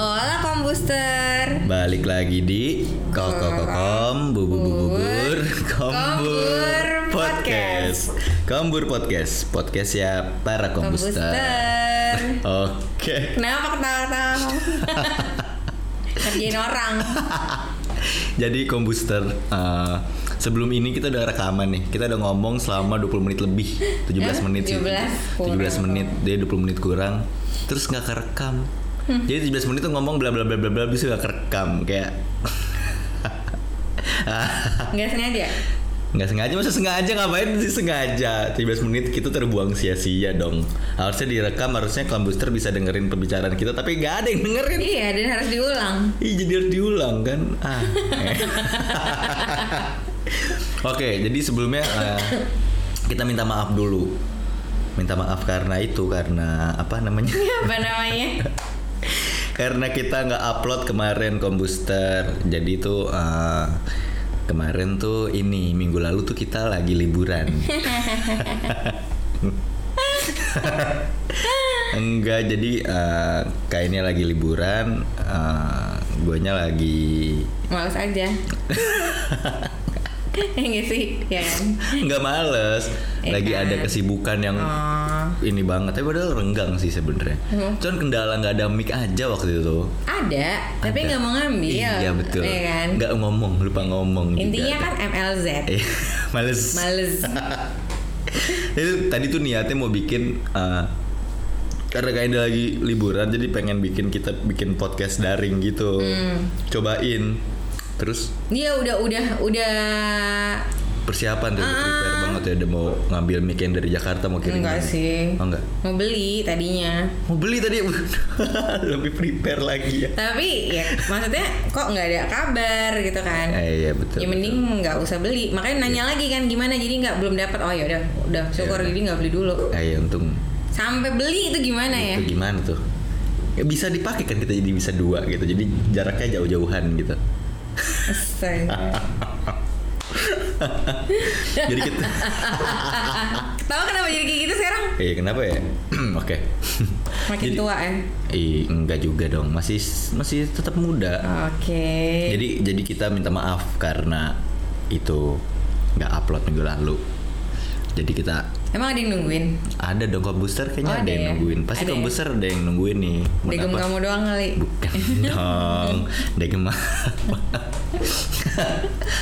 Hola kombuster. Balik lagi di Kokokokom Bubu Bubur Kombur Podcast. Kombur Podcast Podcast ya para kombuster Kombuster. Oke. Kenapa ketawa-ketawa? Kerjain orang. Jadi kombuster eh, Sebelum ini kita udah rekaman nih. Kita udah ngomong selama 20 menit lebih. 17 Eh, menit sih. 17 17 menit. Dia 20 menit kurang. Terus gak kerekam Hmm. Jadi 17 menit tuh ngomong bla bla bla bla bla Bisa gak kerekam Kayak Nggak sengaja. Nggak sengaja, masa sengaja ngapain sih sengaja 13 menit kita terbuang sia-sia dong Harusnya direkam, harusnya kombuster bisa dengerin pembicaraan kita Tapi nggak ada yang dengerin Iya, dan harus diulang. Ih jadi harus diulang kan ah. eh. Oke, jadi sebelumnya eh, kita minta maaf dulu Minta maaf karena itu, karena apa namanya Apa namanya? karena kita nggak upload kemarin kombuster jadi tuh eh, kemarin tuh ini minggu lalu tuh kita lagi liburan enggak jadi eh, kayaknya lagi liburan eh, guanya lagi Males aja. Enggak sih, ya kan? nggak males Iya lagi kan? ada kesibukan yang Oh. ini banget tapi padahal renggang sih sebenarnya Hmm. cuman kendala nggak ada mic aja waktu itu Ada, tapi Ada. nggak mau ngambil. iya betul Iya kan? nggak ngomong lupa ngomong. Intinya kan MLZ. Eh, males. Males. Itu tadi tuh niatnya mau bikin eh, karena kayak dia lagi liburan jadi pengen bikin kita bikin podcast daring gitu. Hmm. Cobain. Terus Dia udah udah udah persiapan tuh udah prepare banget ya udah mau ngambil mic dari Jakarta mau kirim. enggak sih. Oh enggak. Mau beli tadinya. Mau beli tadi lebih prepare lagi ya. Tapi ya maksudnya kok nggak ada kabar gitu kan? Eh, iya betul. ya mending nggak usah beli. Makanya nanya lagi kan gimana jadi nggak belum dapat. Oh ya udah udah syukur Iya. jadi nggak beli dulu. Eh, ya untung Sampai beli itu gimana ya? itu gimana tuh? Ya, bisa dipakai kan kita jadi bisa dua gitu. Jadi jaraknya jauh-jauhan gitu. Jadi kita Tahu kenapa jadi kayak gitu sekarang? Eh kenapa ya? Oke. Makin Jadi- tua ya. Eh enggak juga dong, masih masih tetap muda. Oke. Jadi jadi kita minta maaf karena itu nggak upload minggu lalu. Jadi kita Emang ada yang nungguin? ada dong kombuster kayaknya Oh, ada ada yang ya? nungguin. Pasti Ada ya? kombuster ada yang nungguin nih. Buat Degem kamu doang kali. Bukan dong. Degem apa?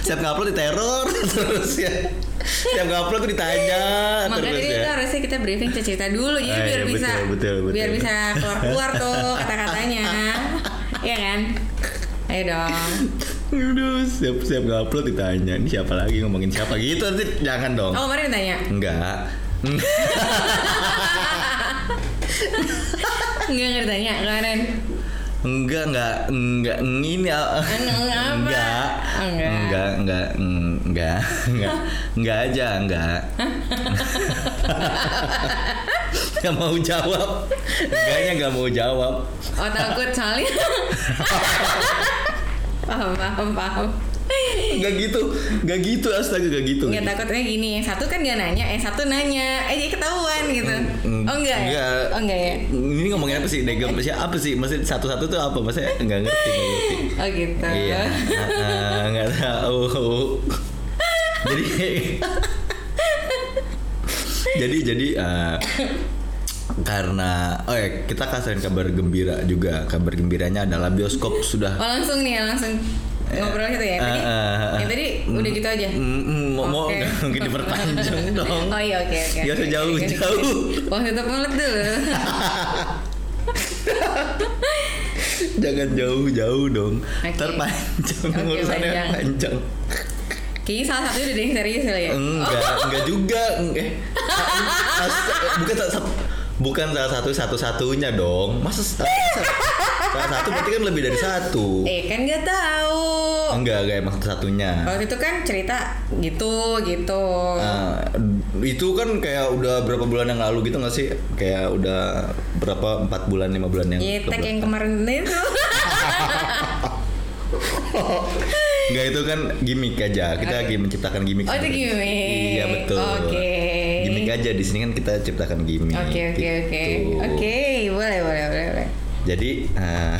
Siap ngupload di teror terus ya. Siap ngupload tuh ditanya Makanya terus itu ya. harusnya kita briefing cerita dulu jadi Ah, biar iya, bisa betul, betul, betul. biar bisa keluar-keluar tuh kata-katanya. Iya kan? Ayo dong. Aduh, siap siap ngupload ditanya. Ini siapa lagi ngomongin siapa gitu nanti jangan dong. Oh kemarin ditanya Enggak. Enggak nggak ditanya kemarin Enggak, enggak, enggak, ini ah, Enggak enggak, Enggak. enggak, enggak, enggak, enggak, enggak aja, enggak. Enggak mau jawab, enggaknya enggak mau jawab. Oh takut soalnya Paham paham paham Enggak gitu, enggak gitu, astaga, enggak gitu. Enggak takutnya gini Yang satu kan dia nanya Yang satu nanya Eh jadi ketahuan gitu Mm, Oh enggak ya? enggak. Oh enggak ya? Ini ngomongin apa sih? Degem sih apa sih? Maksudnya satu-satu tuh apa? Maksudnya enggak ngerti, enggak ngerti. Oh gitu Iya, nggak tahu. jadi, jadi jadi eh, karena oh ya kita kasihin kabar gembira juga. Kabar gembiranya adalah bioskop sudah. Oh langsung nih langsung ngobrol gitu ya tadi? Eh, eh, eh, yang tadi udah gitu aja? Mm, mm, mau mau Oke. mungkin diperpanjang dong. Oh iya oke oke. Gak usah oke, jauh oke, oke. jauh. Wah tutup mulut dulu. Jangan jauh-jauh dong. Oke. Ntar panjang Oke, urusannya panjang. panjang. Kayaknya salah satu udah ada yang serius kali ya. Enggak, enggak juga. Eh, bukan satu bukan salah satu satu-satunya dong. Masa salah, salah satu berarti kan lebih dari satu. Eh kan nggak tahu. Enggak, enggak emang satu-satunya. Waktu itu kan cerita gitu gitu. Nah, itu kan kayak udah berapa bulan yang lalu gitu nggak sih? Kayak udah berapa empat bulan lima bulan yang Iya, yang kemarin itu. Enggak itu kan gimmick aja. Kita lagi menciptakan gimmick. Oh, itu gimmick. Iya betul. Oke. Gimmick aja di sini kan kita ciptakan gimmick. Oke oke oke gitu. oke boleh boleh boleh boleh. Jadi eh,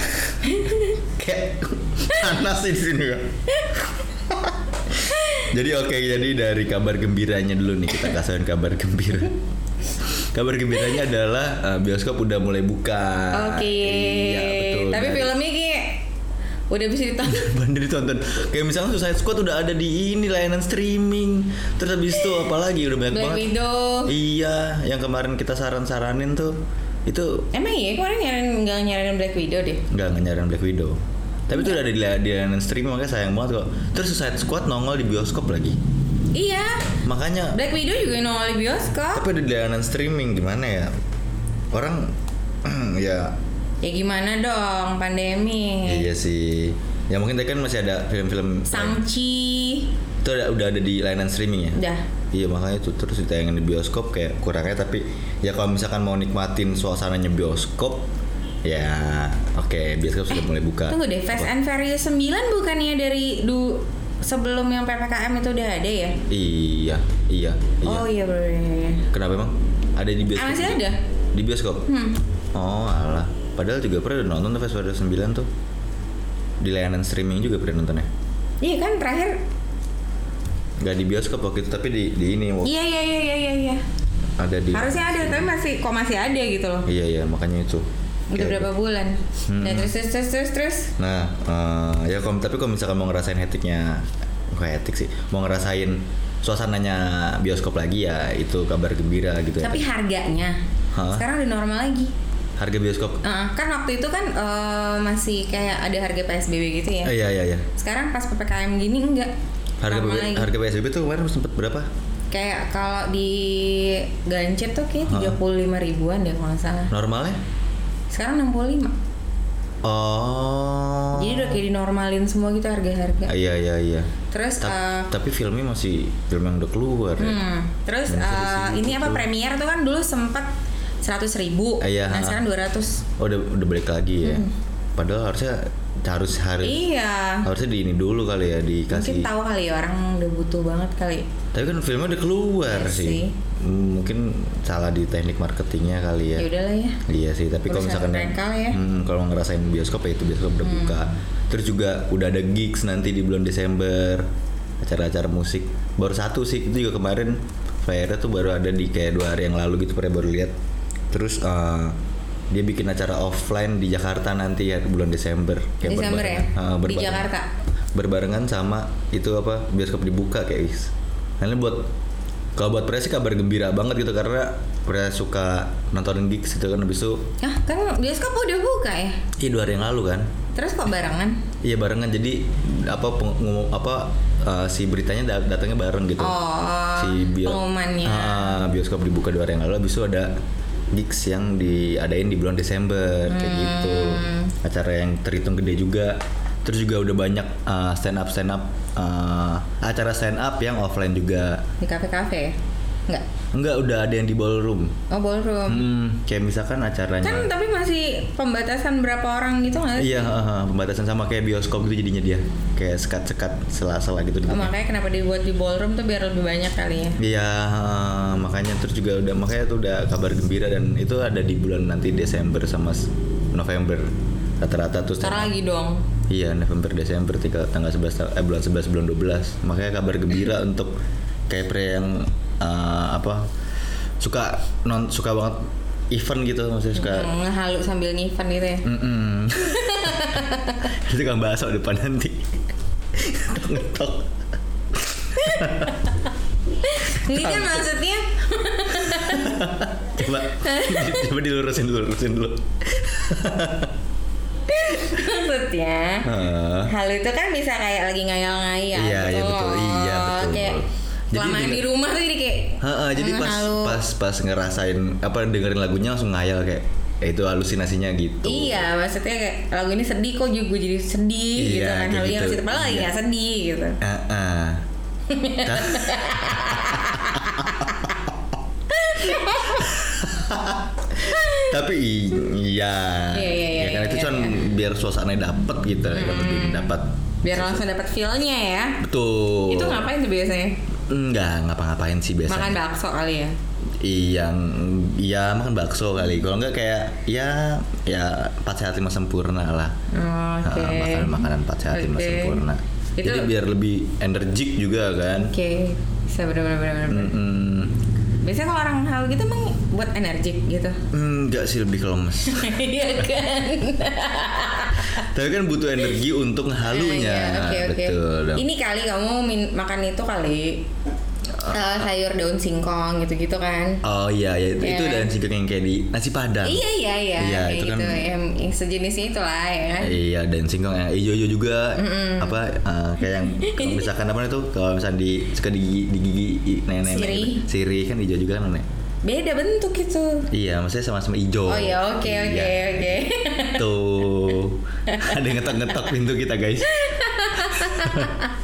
kayak panas di sini jadi oke, jadi dari kabar gembiranya dulu nih kita kasihin kabar gembira. Kabar gembiranya adalah eh, bioskop udah mulai buka. Oke. Iya betul. Tapi udah bisa ditonton. Bandar ditonton. Kayak misalnya Suicide Squad udah ada di ini layanan streaming. Terus habis itu apalagi udah banyak Black banget. Widow. Iya, yang kemarin kita saran-saranin tuh itu Emang iya kemarin nyariin nggak nyariin Black Widow deh. nggak nyariin Black Widow. Tapi itu udah ada di, di layanan streaming makanya sayang banget kok. Terus Suicide Squad nongol di bioskop lagi. Iya. Makanya Black Widow juga nongol di bioskop. tapi ada di layanan streaming gimana ya? Orang ya Ya gimana dong pandemi. iya sih. Ya mungkin tadi kan masih ada film-film Sangchi. itu ada, udah ada di layanan streaming ya. Udah. Iya makanya itu terus ditayangin di bioskop kayak kurangnya tapi ya kalau misalkan mau nikmatin suasananya bioskop ya oke bioskop sudah mulai buka. Tunggu deh, Fast and Furious 9 bukannya dari du sebelum yang PPKM itu udah ada ya? Iya, iya, iya. Oh iya bener iya, iya. Kenapa emang? Ada di Ah, bioskop? masih juga? ada? Di bioskop? Hmm. Oh alah. Padahal juga pernah udah nonton tuh Fast Furious 9 tuh. Di layanan streaming juga pernah nontonnya. Iya kan terakhir. Gak di bioskop waktu itu tapi di, di ini Iya iya iya iya iya. iya. ada di Harusnya ada tapi masih kok masih ada gitu loh. Iya iya makanya itu. Udah Kayak- berapa bulan? Hmm. Nah, terus terus terus terus terus. Nah, eh, ya kalau tapi kalau misalkan mau ngerasain hektiknya, bukan hektik sih, mau ngerasain suasananya bioskop lagi ya itu kabar gembira gitu ya. Tapi harganya Hah? sekarang udah normal lagi. Harga bioskop? Eh, kan waktu itu kan eh, masih kayak ada harga PSBB gitu ya. Eh, iya iya iya. Sekarang pas PPKM gini enggak. Harga normal P- lagi. harga PSBB tuh kemarin sempat berapa? Kayak kalau di Gancet tuh kayak Hah? 35 ribuan deh kalau nggak salah. Normalnya? Sekarang 65. Oh. Jadi udah kayak dinormalin semua gitu harga-harga. Ah, Iya iya iya. Terus Ta- eh, tapi filmnya masih film yang udah keluar ya. hmm, terus di eh, situ ini apa tuh. premier tuh kan dulu sempet 100 ribu. Iya, nah sekarang 200. Oh udah udah balik lagi ya. Padahal harusnya harus harus Hmm. Iya. harusnya di ini dulu kali ya dikasih. Mungkin tahu kali ya orang udah butuh banget kali. Tapi kan filmnya udah keluar Iya sih. sih. Hmm, Mungkin salah di teknik marketingnya kali ya. Ya udahlah ya. Iya sih, tapi kalau misalkan ya. Hmm. hmm, kalau ngerasain bioskop ya itu bioskop udah buka. Terus juga udah ada gigs nanti di bulan Desember, acara-acara musik. Baru satu sih, itu juga kemarin flyernya tuh baru ada di kayak dua hari yang lalu gitu, pernah baru lihat. Terus eh, dia bikin acara offline di Jakarta nanti ya bulan Desember. Desember ya? berbarengan- eh, Di Jakarta? Berbarengan sama itu apa bioskop dibuka kayak guys. Nah, ini buat kalau buat Pres sih kabar gembira banget gitu karena Pres suka nontonin gigs gitu kan habis itu Ah kan bioskop udah buka ya. iya dua hari yang lalu kan Terus kok barengan? iya barengan jadi apa peng- ngomong apa uh, si beritanya dat- datangnya bareng gitu Oh, si bio- pengumumannya. Ah, bioskop dibuka dua hari yang lalu habis itu ada gigs yang diadain di bulan Desember kayak gitu Hmm. acara yang terhitung gede juga terus juga udah banyak uh, stand up stand up uh, acara stand up yang offline juga Di kafe-kafe ya? Enggak. enggak udah ada yang di ballroom Oh, ballroom. hmm, kayak misalkan acaranya Kan tapi masih pembatasan berapa orang gitu nggak sih? Iya, heeh, pembatasan sama kayak bioskop gitu jadinya dia. Kayak sekat-sekat sela-sela gitu. Oh, makanya kenapa dibuat di ballroom tuh biar lebih banyak kali ya. Iya, heeh, makanya terus juga udah makanya tuh udah kabar gembira dan itu ada di bulan nanti Desember sama November. Rata-rata tuh up. lagi dong. Iya, November Desember tiga, tanggal 11 ta- eh bulan 11 bulan 12. Makanya kabar gembira untuk kayak pre yang eh, apa suka non suka banget event gitu maksudnya suka Hmm, ngehalu sambil nyimpan gitu ya. Mm-mm. itu kan bahasa depan nanti ngetok Ini kan maksudnya coba coba dilurusin dulu lurusin dulu maksudnya Heeh. halu itu kan bisa kayak lagi ngayal-ngayal Iya, gitu iya, betul. Iya, betul. Kayak Jadi denger- di rumah tuh jadi kayak Heeh, jadi pas pas pas ngerasain apa dengerin lagunya langsung ngayal kayak eh, itu halusinasinya gitu Iya, maksudnya kayak lagu ini sedih kok juga gue jadi sedih Iya, gitu kan. Halunya gitu. padahal lagi Iya. nggak sedih gitu. Heeh. Ta- tapi iya Iya, iya, iya, ya kan iya, itu iya, kan iya. biar suasananya dapet gitu kan lebih dapat Biar langsung dapat feel-nya ya. betul Itu ngapain tuh biasanya? Enggak ngapa-ngapain sih biasanya Makan bakso kali ya. Iya, iya makan bakso kali. Kalau enggak kayak ya ya empat sehat lima sempurna lah. Oh, Oke. Ah, makanan makanan empat sehat lima Oke. sempurna. Itu- Jadi biar lebih energik juga kan. Oke, bisa benar-benar benar-benar. Mm-mm. Biasanya kalau orang hal gitu emang buat energik gitu. Enggak sih lebih ke lemes. Iya kan. Tapi kan butuh energi untuk ngehalunya. Iya, Oke oke. Betul. dong. Ini kali kamu makan itu kali eh, sayur daun singkong gitu-gitu kan. Oh iya, ya. itu, Iya. itu dan singkong yang kayak di nasi padang. Iya iya iya. Iya, itu kan- gitu. yang, yang sejenisnya itu lah ya kan. Iya dan singkong yang hijau-hijau juga apa eh, kayak yang misalkan apa itu kalau misalkan di suka di gigi, di gigi nenek Sirih. sirih kan hijau juga kan nenek. Beda bentuk itu. Iya, maksudnya sama-sama hijau. Oh ya oke oke Iya. oke. Tuh. Ada yang ngetok-ngetok pintu kita, guys.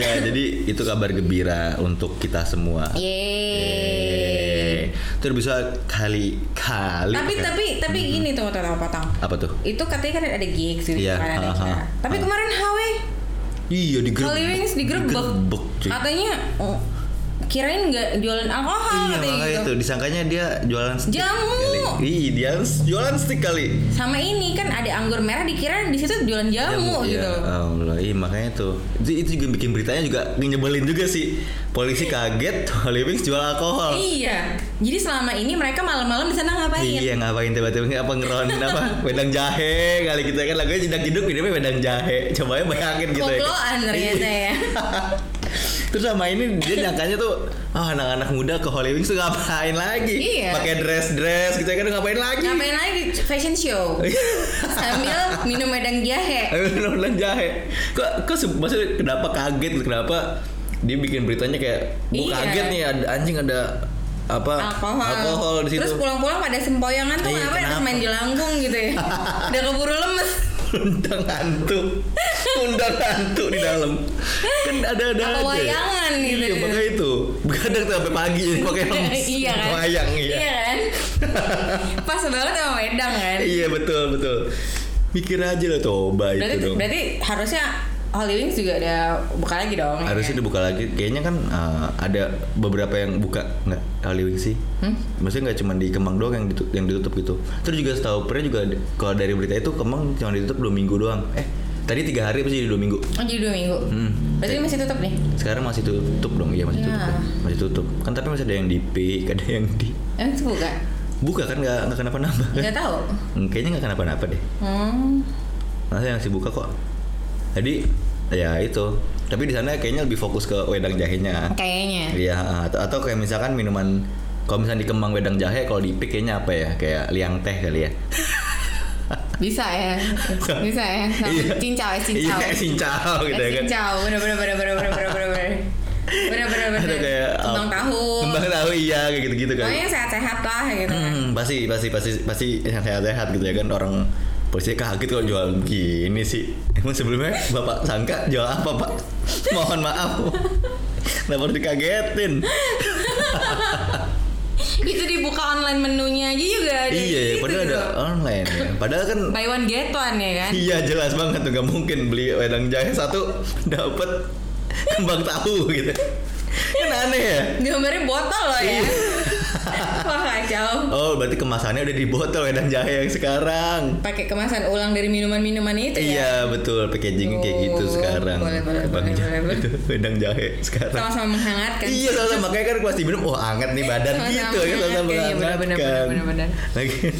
ya, jadi itu kabar gembira untuk kita semua. Yeay. Yeay. Terus bisa kali kali. Tapi kan? tapi tapi gini tuh tata potong. apa tuh? Itu katanya kan ada gigs gitu Iya, kan ada ha, ha, Tapi ha. kemarin HW Iya di grup. Holy Wings digerebek. Katanya oh, kirain nggak jualan alkohol Iya makanya gitu. itu disangkanya dia jualan stick Jamu. kali. Ih dia jualan stick kali. Sama ini kan ada anggur merah dikira di situ jualan jamu, Iya, gitu. Allah, iya makanya tuh. Itu, itu juga bikin beritanya juga nyebelin juga sih. Polisi kaget Wings jual alkohol. Iya. Jadi selama ini mereka malam-malam di sana ngapain? Iya ngapain tiba-tiba apa ngeron apa wedang jahe kali gitu ya kan lagunya jedak jeduk minumnya wedang jahe coba ya bayangin gitu ya Koploan ternyata Iya. ya. Terus sama ini dia nyangkanya tuh oh anak-anak muda ke Holy Wings tuh ngapain lagi? Iya. Pakai dress-dress gitu ya kan ngapain lagi? Ngapain lagi fashion show sambil minum wedang jahe. Ayo wedang jahe. Kok kok maksudnya kenapa kaget kenapa dia bikin beritanya kayak gue Iya. kaget nih ada anjing ada apa Alkohol. alkohol di situ. Terus pulang-pulang pada sempoyongan tuh Iya, ngapain harus main di langgung gitu ya. Udah keburu lemes. Undang hantu undang hantu di dalam kan ada ada Apa wayangan gitu. iya makanya itu begadang sampai pagi jadi pakai lemes iya kan? wayang iya Iya kan? Pas banget sama wedang kan? iya betul betul mikir aja lah coba Berarti, itu dong berarti harusnya Holy Wings juga ada buka lagi dong. ya harusnya kan? dibuka lagi kayaknya kan uh, ada beberapa yang buka nggak Holy Wings sih Hmm? maksudnya nggak cuma di Kemang doang yang ditutup, yang ditutup gitu terus juga setahu pernah juga kalau dari berita itu Kemang cuma ditutup dua minggu doang eh tadi tiga hari pasti jadi dua minggu Oh jadi dua minggu. Hmm. Berarti masih tutup nih? Sekarang masih tutup dong, iya masih Ya. tutup. Masih tutup. Kan tapi masih ada yang di pick, ada yang di Emang itu buka? buka kan nggak nggak kenapa-napa kan? Nggak tahu. Hmm, Kayaknya nggak kenapa-napa deh. Hmm. Masa yang masih buka kok. Jadi ya itu. Tapi di sana kayaknya lebih fokus ke wedang jahenya. Kayaknya. Iya, atau, atau kayak misalkan minuman kalau misalnya di Kemang wedang jahe, kalau di pick kayaknya apa ya? Kayak liang teh kali ya. Bisa ya. Bisa ya. Iya. Cincau ya, cincau. Iya, cincau gitu ya kan. Cincau. Bener bener bener bener bener bener bener bener. Bener bener Ada kayak Kembang oh, tahu. Kembang tahu iya kayak gitu-gitu kan. Pokoknya sehat-sehat lah gitu kan. Hmm, pasti pasti pasti pasti yang sehat-sehat gitu ya kan orang polisi kaget kalau jual gini sih. Emang sebelumnya bapak sangka jual apa pak? Mohon maaf. Kenapa dikagetin? Itu dibuka online menunya aja juga ada iya ya, gitu padahal ada loh. online ya. Padahal kan Buy one get one ya kan? iya jelas banget tuh gak mungkin beli wedang jahe satu dapat kembang tahu gitu. Kan aneh ya. Gambarnya botol loh ya. Iya. Wah kacau. Oh, berarti kemasannya udah di botol wedang jahe yang sekarang. Pakai kemasan ulang dari minuman-minuman itu ya. Iya betul packagingnya kayak gitu Oh, sekarang. boleh, boleh, jahe, boleh, boleh. itu, wedang jahe sekarang. Sama-sama menghangatkan. Iya sama makanya kan pas diminum oh hangat nih badan Sama-sama gitu kan sama menghangatkan, iya,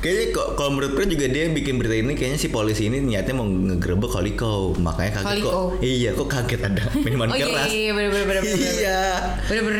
Kayaknya kok kalau menurut gue juga dia bikin berita ini kayaknya si polisi ini niatnya mau ngegerebek Holiko makanya kaget kok. Holiko. Iya kok kaget ada minuman Oh iya, keras. iya, iya, bener, bener, bener, bener, bener. Iya.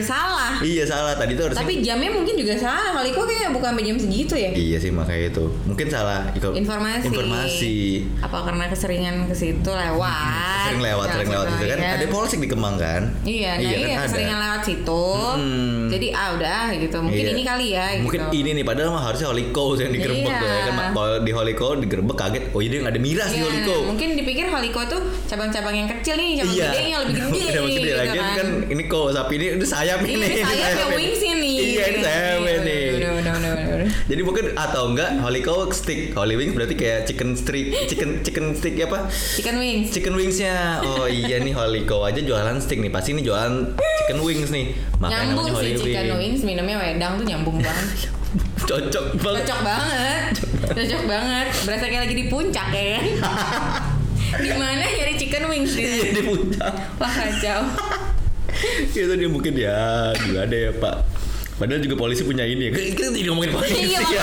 Salah. Iya salah tadi tuh harusnya. Tapi jamnya mungkin juga salah. Kali kok kayak bukan sampai jam segitu ya? Iya sih makanya itu. Mungkin salah Informasi. Informasi. Apa karena keseringan ke situ lewat? Sering lewat, sering lewat gitu kan. Iya. Ada polsek di Kemang kan? Iya, nah iya, kan ada. keseringan lewat situ. Hmm. Jadi ah udah gitu. Mungkin Iya. ini kali ya gitu. Mungkin ini nih padahal mah harusnya Holiko yang digerebek Iya. tuh ya kan kalau di Holiko digerebek kaget oh jadi nggak ada miras di Iya, Holiko mungkin dipikir Holiko tuh cabang-cabang yang kecil nih, cabang iya gedenya lebih gede. Cabang gede gitu lagi kan. ini kok sapi ini udah sayap Ini ini wings ini. iya ini Iya, bener, bener, bener. Jadi mungkin atau enggak Holy Cow stick, Holy Wings berarti kayak chicken stick, chicken chicken stick apa? Chicken wings. Chicken wingsnya, oh iya nih Holy Cow aja jualan stick nih, pasti ini jualan chicken wings nih. Makanya nyambung sih Holy chicken Wings. wings minumnya wedang tuh nyambung banget. Cocok banget. Cocok banget. Cocok banget. Berasa kayak lagi di puncak ya kan. Gimana nyari chicken wings di Iya di puncak. Wah kacau. Itu dia mungkin ya juga ada ya Pak. Padahal juga polisi punya ini ya. Kita tidak ngomongin polisi Iya, ya.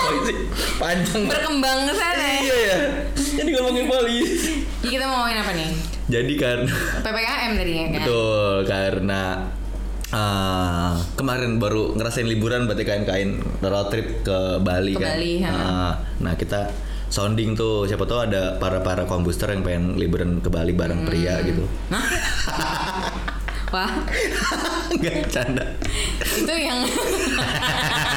polisi. Panjang. Berkembang ke sana ya. Iya ya. Jadi ngomongin polisi. Jadi kita mau ngomongin apa nih? Jadi karena PPKM tadi ya kan? betul karena ah, kemarin baru ngerasain liburan berarti kain-kain road trip ke Bali Ke kan. Bali, ha. Ah, nah kita sounding tuh siapa tahu ada para para kombuster yang pengen liburan ke Bali bareng pria Hmm. gitu. Hah? Wah, Enggak canda. itu yang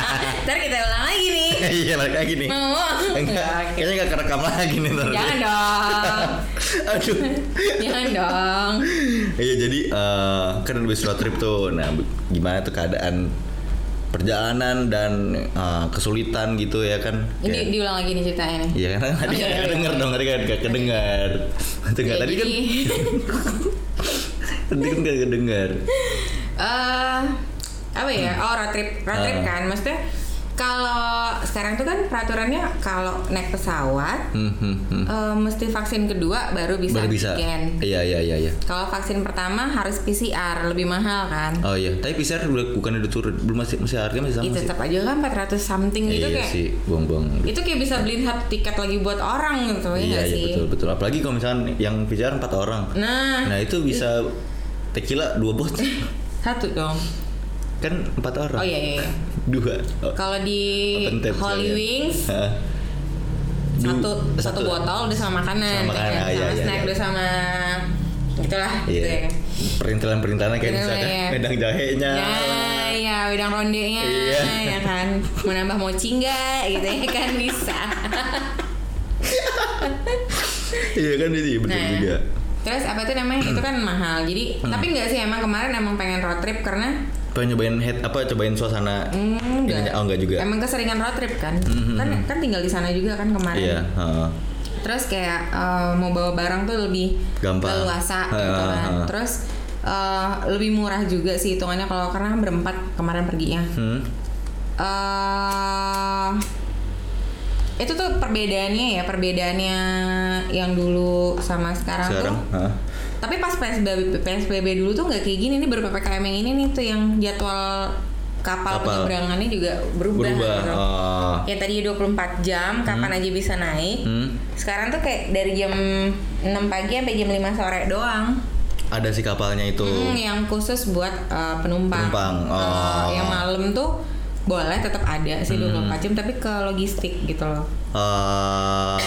Ntar kita ulang lagi nih. Iya balik lagi nih. Mau? Enggak, kayaknya enggak kerekam lagi nih ntar. Jangan dong. Aduh. Jangan dong. Iya jadi eh, kan habis road trip tuh. Nah, gimana tuh keadaan perjalanan dan eh, kesulitan gitu ya kan? Ini Kayak- diulang lagi nih ceritanya nih. Iya kan tadi nggak kedenger iya. dong tadi kan gak kedengar. Itu nggak tadi kan tadi kan gak kedengar. eh apa ya? Oh road trip, road trip Ah. kan. Maksudnya kalau sekarang tuh kan peraturannya kalau naik pesawat Hmm, hmm, hmm. eh, mesti vaksin kedua baru bisa Baru bisa. antigen. Iya iya iya iya. Kalau vaksin pertama harus PCR lebih mahal kan. Oh iya, tapi PCR bukan udah turun, belum masih masih harganya masih sama Itu sih. tetap aja kan 400 something gitu iya kayak. sih, buang-buang. Itu kayak bisa beliin satu tiket lagi buat orang gitu ya Iya iya sih? betul betul. Apalagi kalau misalkan yang PCR empat orang. Nah, Nah itu bisa tequila dua bot satu dong. kan empat orang. Oh iya iya. iya. Dua. Oh, Kalau di Holy. Wings satu, Du- satu botol udah sama makanan, Sama makanan, ya kan? iya, sama iya, snack iya. udah sama gitulah gitu ya Iya. kan. Perintilan-perintilannya kayak Bener, misalkan iya. wedang jahenya. Ya, ya wedang rondenya Iya. ya kan. Mau nambah mochi enggak gitu ya kan bisa. Iya kan itu betul Nah, juga. Terus apa tuh namanya? Itu kan mahal. Jadi Hmm. tapi enggak sih emang kemarin emang pengen road trip karena Pengen nyobain head apa cobain suasana mm, enggak. ininya? Oh enggak juga. Emang keseringan road trip kan? Mhm. Kan kan tinggal di sana juga kan kemarin. Iya. Terus kayak eh, mau bawa barang tuh lebih Gampang. leluasa gitu kan. Terus eh, lebih murah juga sih hitungannya kalau karena berempat kemarin perginya. Hmm. eh itu tuh perbedaannya ya perbedaannya yang dulu sama sekarang, Sekarang, tuh. hah? Tapi pas PSBB PSBB dulu tuh nggak kayak gini nih baru PPKM yang ini nih tuh yang jadwal kapal, Kapal. penyeberangannya juga berubah. berubah. gitu. Oh. Ya tadi 24 jam kapan aja bisa naik. Hmm. Sekarang tuh kayak dari jam 6 pagi sampai jam 5 sore doang. Ada si kapalnya itu. Hmm, yang khusus buat uh, penumpang. Penumpang, Uh, oh. yang malam tuh boleh tetap ada sih Hmm. 24 jam tapi ke logistik gitu loh. Eh,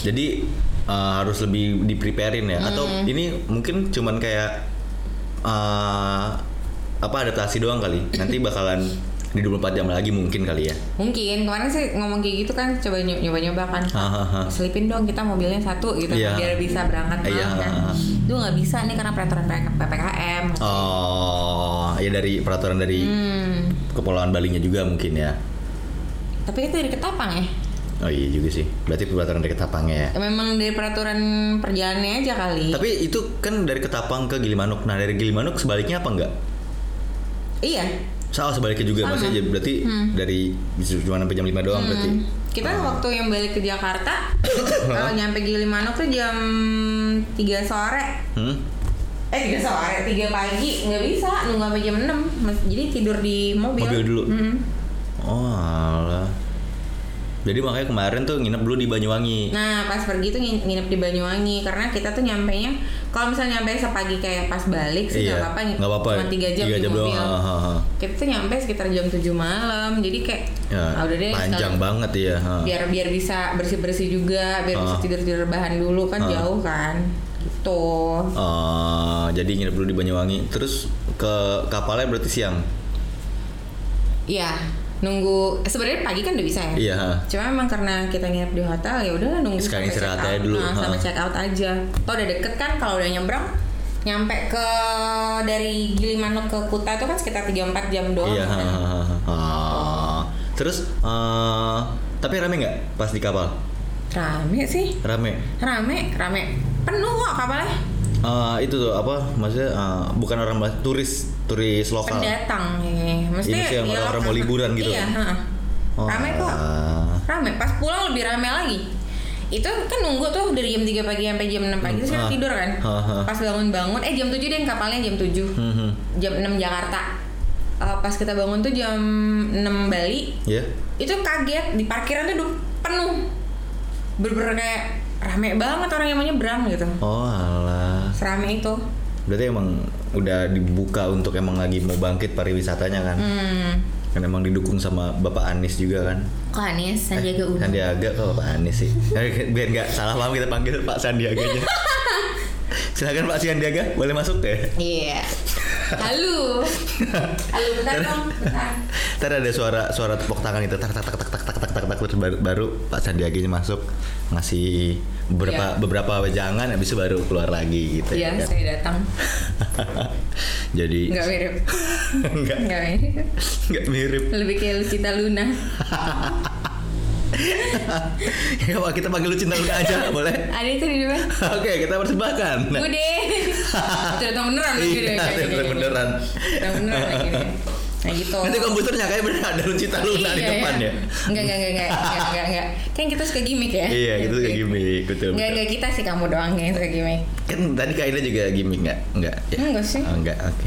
jadi eh, harus lebih di preparein ya atau Hmm. ini mungkin cuman kayak eh, apa adaptasi doang kali nanti bakalan di 24 jam lagi mungkin kali ya Mungkin kemarin sih ngomong kayak gitu kan coba ny- nyoba-nyoba kan. Hahaha. Selipin dong kita mobilnya satu gitu Iya. biar bisa berangkat malam Iya. kan. Itu nggak bisa nih karena peraturan PPKM. oh ya dari peraturan dari Hmm. kepulauan Balinya juga mungkin ya Tapi itu dari Ketapang ya. Oh iya juga sih berarti peraturan dari Ketapangnya ya Memang dari peraturan perjalanannya aja kali. tapi itu kan dari Ketapang ke Gilimanuk nah dari Gilimanuk sebaliknya apa enggak iya. Salah sebaliknya juga Sama. maksudnya berarti dari cuma sampai jam 5 doang berarti. Hmm. Kita waktu yang balik ke Jakarta, kalau nyampe Gilimanuk tuh jam 3 sore. Hmm? Eh 3 sore, 3 pagi nggak bisa nunggu sampai jam 6. Mas- Jadi tidur di mobil. Mobil dulu. Mm. Oh, alah. Jadi makanya kemarin tuh nginep dulu di Banyuwangi. Nah pas pergi tuh ngin- nginep di Banyuwangi karena kita tuh nyampe nya kalau misalnya nyampe sepagi kayak pas balik sih nggak iya. apa-apa Nggak apa-apa. cuma 3 jam Tiga di jam doang. mobil. ha, ha, ha. Kita tuh nyampe sekitar jam 7 malam jadi kayak Ya, ah, udah deh panjang sekalian- banget ya. ha. biar biar bisa bersih bersih juga biar bisa Ah. tidur tidur bahan dulu kan Ah. jauh kan gitu Eh, jadi nginep dulu di Banyuwangi. Terus ke kapalnya berarti siang. Iya, nunggu sebenarnya pagi kan udah bisa ya. Iya. Cuma memang karena kita nginep di hotel ya udah nunggu sampai istirahat aja dulu, Nah, sama check out aja. Toh udah deket kan kalau udah nyebrang nyampe ke dari Gilimanuk ke Kuta itu kan sekitar 3-4 jam doang. Iya. kan. Ah. Terus eh tapi rame nggak pas di kapal? Rame sih. Rame. Rame, rame. Penuh kok kapalnya. Eh itu tuh apa? Maksudnya eh, bukan orang turis, turis lokal. Pendatang ya. Mesti sih yang ya orang-orang lokal. mau liburan gitu. Iya, heeh. Oh, Rame kok. Rame. Pas pulang lebih rame lagi. Itu kan nunggu tuh dari jam 3 pagi sampai jam 6 pagi terus kita Ah. tidur kan. Ah, ah. Pas bangun-bangun eh jam 7 deh kapalnya jam 7. Hmm, hmm. Jam 6 Jakarta. Eh, pas kita bangun tuh jam 6 Bali, Ya. itu kaget di parkiran tuh penuh. Bener-bener kayak rame banget orang yang mau nyebrang gitu. Oh alah. Serame itu. Berarti emang udah dibuka untuk emang lagi mau bangkit pariwisatanya kan? Hmm. Kan emang didukung sama Bapak Anies juga kan? Kok Anies Sandiaga Uno? Sandiaga kok Pak Anies sih. Eh, Biar nggak salah paham kita panggil Pak Sandiaganya. Silakan Pak Sandiaga, boleh masuk ya? Iya. Halo. Halo bentar dong. Bentar. Ntar ada suara suara tepuk tangan itu tak tak tak tak tak tak tak tak tak terus baru, baru Pak Sandiaganya masuk ngasih beberapa Iya. beberapa wejangan habis itu baru keluar lagi gitu Iya, ya kan? saya datang. Jadi Enggak mirip. enggak Enggak mirip. enggak mirip. Lebih kayak Lucita Luna. ya Pak, kita panggil lu cinta Luna aja boleh? Ada itu di depan. Oke, kita persembahkan. Bude. Itu datang beneran lagi deh. Iya, gini. beneran. Datang beneran lagi. Nah gitu. Nanti komputernya kayak bener ada Lucita Luna di Iya, depan iya. ya. Enggak, enggak, enggak, enggak, enggak, enggak, enggak. Kan kita suka gimmick ya. Iya, gitu kayak gimmick, betul. Enggak, enggak kita sih kamu doang yang suka gimmick. Kan tadi Kak Ina juga gimmick nggak? Enggak. Ya? Enggak sih. Oh, enggak, oke.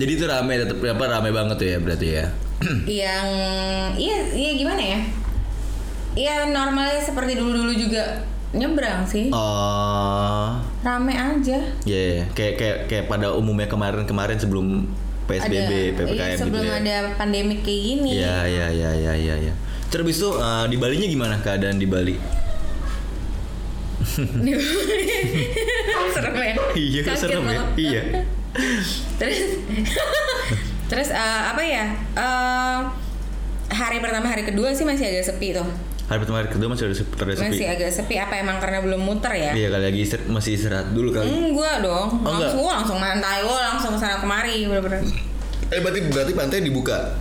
Jadi itu rame tetap apa rame banget tuh ya berarti ya. yang iya iya gimana ya Iya normalnya seperti dulu-dulu juga nyebrang sih Oh, rame aja ya kayak kayak kayak pada umumnya kemarin-kemarin sebelum PSBB, ada, PPKM iya, gitu sebelum ya. ada pandemik kayak gini Iya, iya, iya, iya, iya, iya. Terus itu eh, di Balinya gimana keadaan di Bali? serem ya Iya, Kaget serem ya. Iya. Terus terus eh, apa ya Eh, hari pertama hari kedua sih masih agak sepi tuh Hari pertama hari kedua masih ada sepi. masih agak sepi apa emang karena belum muter ya Iya kali lagi istirahat, masih istirahat dulu kali. enggak dong Oh, langsung gua langsung mantai gua langsung ke sana kemari bener-bener Eh berarti berarti pantai dibuka.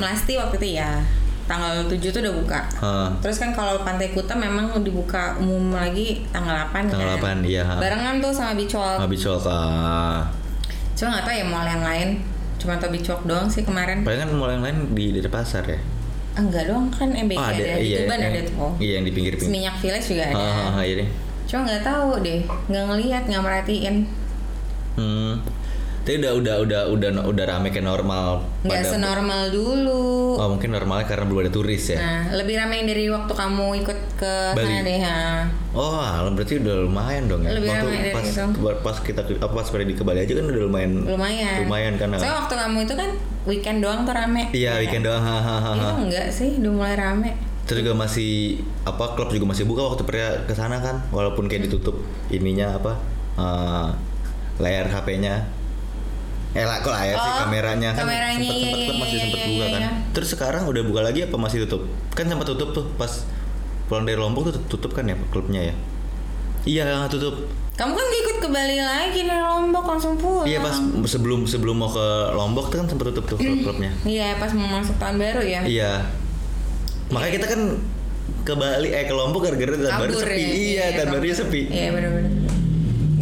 Melasti waktu itu ya tanggal 7 tuh udah buka. Hah. Terus kan kalau Pantai Kuta memang dibuka umum lagi tanggal 8 Tanggal kan. 8, iya. Barengan tuh sama Walk. Habis soal ke Cuma nggak tahu ya mall yang lain. Cuma Beach Walk doang sih kemarin. Paling kan mall yang lain di dari pasar ya. Enggak doang kan MBK Oh, ada, di Tuban yang- ada tuh. Iya yang di pinggir-pinggir. Seminyak Village juga ada. Ah, ah, ah, iya deh. Cuma nggak tahu deh, nggak ngelihat, nggak merhatiin. Hmm. Tapi udah udah udah udah udah rame kayak normal. Pada- senormal dulu. Oh mungkin normalnya karena belum ada turis ya. Nah, lebih ramai dari waktu kamu ikut ke Bali. sana deh. ha. Oh, berarti udah lumayan dong ya. Lebih waktu ramai dari pas itu. pas kita apa pas pergi ke Bali aja kan udah lumayan. Lumayan. Lumayan kan. Soalnya waktu kamu itu kan weekend doang tuh rame. Iya, Ya weekend doang. Ha, ha, ha, Itu ha. enggak sih, udah mulai rame. Terus juga masih apa klub juga masih buka waktu pernah ke sana kan, walaupun kayak ditutup ininya apa eh, layar HP-nya. Eh lah, kok layar sih Oh, kameranya kan kameranya, sempet, iya, sempet iya, masih iya, sempet iya, buka iya, kan. iya. Terus sekarang udah buka lagi apa masih tutup? Kan sempat tutup tuh pas pulang dari Lombok tuh tutup kan ya klubnya ya. Iya tutup. Kamu kan gak ikut ke Bali lagi dari Lombok langsung pulang. Iya pas sebelum sebelum mau ke Lombok tuh kan sempat tutup tuh klub-klubnya. Iya, pas mau masuk tahun baru ya. Iya. Makanya kita kan ke Bali eh ke Lombok gara-gara tahun baru sepi. ya. Iya, tahun barunya sepi. Iya, benar-benar.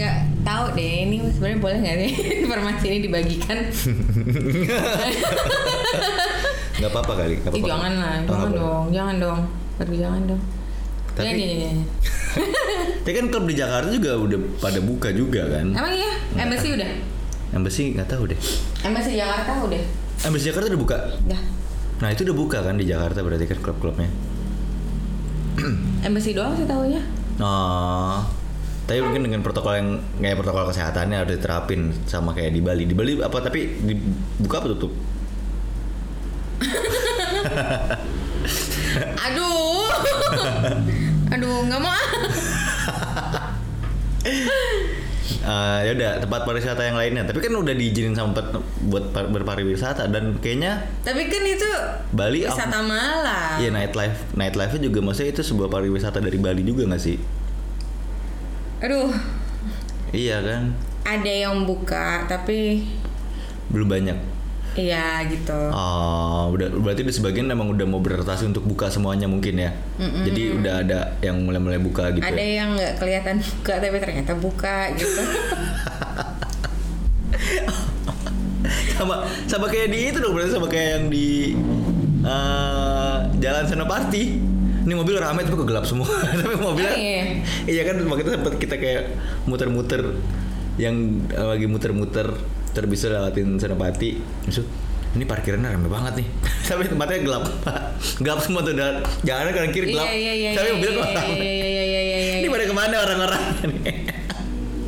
Nggak tahu deh, ini sebenarnya boleh nggak sih informasi ini dibagikan? Nggak apa-apa kali. nggak Ih, apa-apa. jangan lah, Oh, jangan dong, jangan dong. Baru jangan dong. Tapi- Ya, nih, nih, nih. Tapi kan klub di Jakarta juga udah pada buka juga kan. Emang iya? Embassy udah? Embassy nggak tahu deh. Embassy Jakarta udah? Embassy Jakarta udah buka. Udah. Nah itu udah buka kan di Jakarta berarti kan klub-klubnya. Embassy doang sih tahunya. Oh. Tapi mungkin dengan protokol yang kayak protokol kesehatannya harus diterapin sama kayak di Bali. Di Bali apa tapi dibuka apa tutup? Aduh. Aduh, nggak mau. Eh, ya udah tempat pariwisata yang lainnya. Tapi kan udah diizinin sama pet- buat par- berpariwisata dan kayaknya Tapi kan itu Bali wisata malam. Iya nightlife, nightlife juga maksudnya itu sebuah pariwisata dari Bali juga nggak sih? Aduh, Iya kan, ada yang buka tapi belum banyak. Iya gitu. Oh, udah berarti di sebagian emang udah mau beradaptasi untuk buka semuanya mungkin ya. Jadi udah ada yang mulai-mulai buka gitu. Ada ya? yang nggak kelihatan buka tapi ternyata buka gitu. sama sama kayak di itu dong berarti sama kayak yang di eh, Jalan Senopati. Ini mobil rame tapi kok gelap semua. tapi mobilnya Oh, iya. Iya kan waktu itu sempat kita kayak muter-muter yang lagi muter-muter terbisa lewatin Senopati. Maksud ini parkirannya rame banget nih. tapi tempatnya gelap. gelap semua tuh dan jangan kanan kiri gelap. Iya iya iya. Tapi iya, mobil kok iya, rame. iya iya iya iya iya. Ini pada ke mana orang-orang?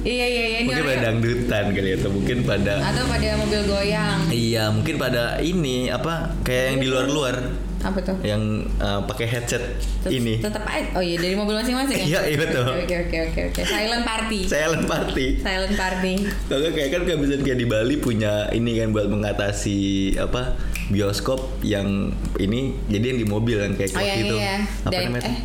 Iya iya iya. Mungkin pada dangdutan kali ya, atau mungkin pada atau pada mobil goyang. iya mungkin pada ini apa kayak yang di luar-luar Apa tuh? yang uh, pakai headset Tet- ini Tetap aja. Oh iya dari mobil masing-masing ya. Iya, iya, betul. Oke oke oke oke. Silent party. silent party Silent party. kalau kayak kan kayak bisa kayak di Bali punya ini kan buat mengatasi apa bioskop yang ini jadi yang di mobil yang kayak Oh, iya, gitu iya. apa Dan- namanya eh.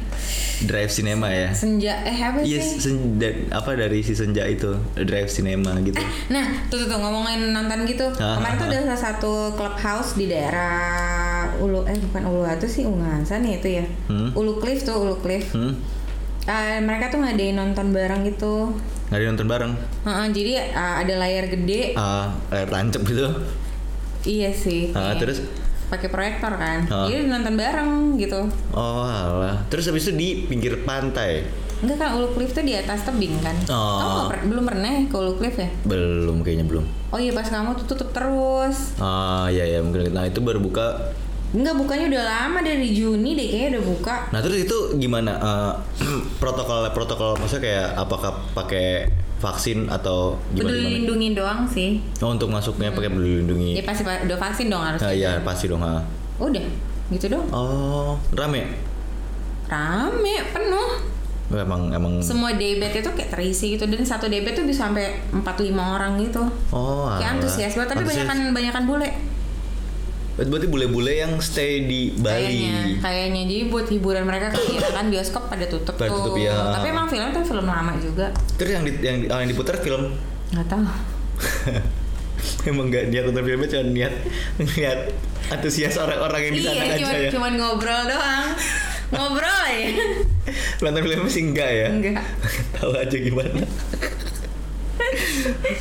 Drive cinema ya Senja eh apa sih? Yes, senja, apa dari si senja itu drive cinema gitu. Nah, tuh tuh, tuh ngomongin nonton gitu. Ah, Kemarin tuh ah, ada salah satu clubhouse di daerah Ulu eh bukan Uluwatu sih Ungasan ya itu ya. Hmm. Ulu Cliff tuh Ulu Cliff. Hmm? Eh, mereka tuh ngadain nonton bareng gitu. Nggak ada nonton bareng? Heeh, jadi eh, ada layar gede. Ah, layar tancap gitu. Iya sih. Ah, kayak terus? Pakai proyektor kan. Ah. Jadi nonton bareng gitu. Oh alah. Terus habis itu di pinggir pantai. Enggak kan Ulu Cliff tuh di atas tebing kan. Oh. Kamu per- belum pernah ya ke Ulu Cliff ya? Belum kayaknya belum. Oh iya pas kamu tuh tutup terus. Ah ya ya mungkin. Nah itu baru buka. Enggak bukanya udah lama dari Juni deh kayaknya udah buka. Nah terus itu gimana eh, protokol protokol maksudnya kayak apakah pakai vaksin atau gimana Peduli lindungi doang sih. Oh untuk masuknya pakai peduli lindungi. Ya pasti pa- udah vaksin dong harus. Ah iya pasti dong. ah. Udah, gitu dong. Oh rame. Rame, penuh. Emang emang. Semua debet itu kayak terisi gitu dan satu debet tuh bisa sampai 4 5 orang gitu. Oh Kayak antusias banget, tapi banyakan banyakan bule. Berarti bule-bule yang stay di Bali. Kayaknya, kayaknya jadi buat hiburan mereka kali ya kan bioskop pada tutup Pada tuh. tutup, iya. Tapi emang film tuh film lama juga. Terus yang di, yang, oh, yang diputar film Nggak tahu. Emang gak niat nonton filmnya cuma niat niat antusias orang-orang yang di sana Iya, aja ya. cuman ngobrol doang. ngobrol ya. Nonton filmnya sih enggak ya. Enggak. Tahu aja gimana.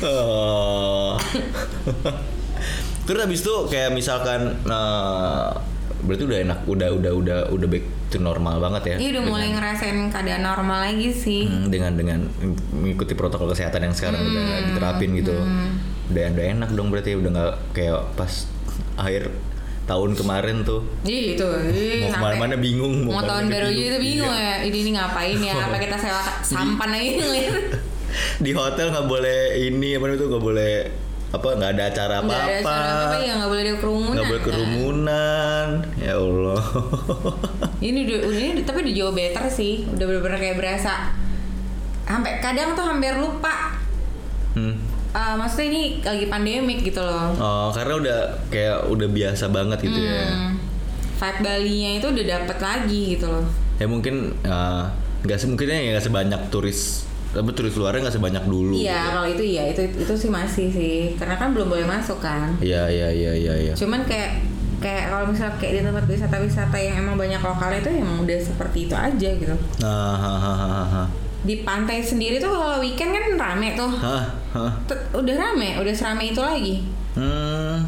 oh. Terus habis itu kayak misalkan nah, berarti udah enak, udah udah udah udah back to normal banget ya. Iya udah mulai ngerasain keadaan normal lagi sih. Hmm, dengan dengan mengikuti protokol kesehatan yang sekarang udah Hmm. diterapin gitu. Udah udah enak dong berarti udah nggak kayak pas akhir tahun kemarin tuh Iya itu. Mau ke mana-mana bingung Mau tahun ke mana baru aja itu bingung Iya. ya. Ini, ini ngapain ya? Apa kita sewa sampan aja ngeliat. di hotel nggak boleh ini apa itu nggak boleh apa nggak ada acara Nggak ada apa-apa acara ya nggak boleh ada kerumunan. nggak boleh kan? kerumunan ya Allah Ini udah, ini tapi udah jauh better sih. Udah bener-bener kayak berasa. Sampai kadang tuh hampir lupa. hmm. Eh, maksudnya ini lagi pandemik gitu loh. oh karena udah kayak udah biasa banget gitu ya Hmm, vibe Bali-nya itu udah dapet lagi gitu loh. ya mungkin eh, nggak se mungkinnya ya nggak sebanyak turis tapi turis luarnya nggak sebanyak dulu Iya, kalau itu iya itu itu sih masih sih. Karena kan belum boleh masuk kan. iya iya iya iya iya Cuman kayak kayak kalau misal kayak di tempat wisata-wisata yang emang banyak lokalnya itu emang udah seperti itu aja gitu. nah ha, ha, ha, ha. Di pantai sendiri tuh kalau weekend kan rame tuh. Udah rame, udah serame itu lagi. Hmm.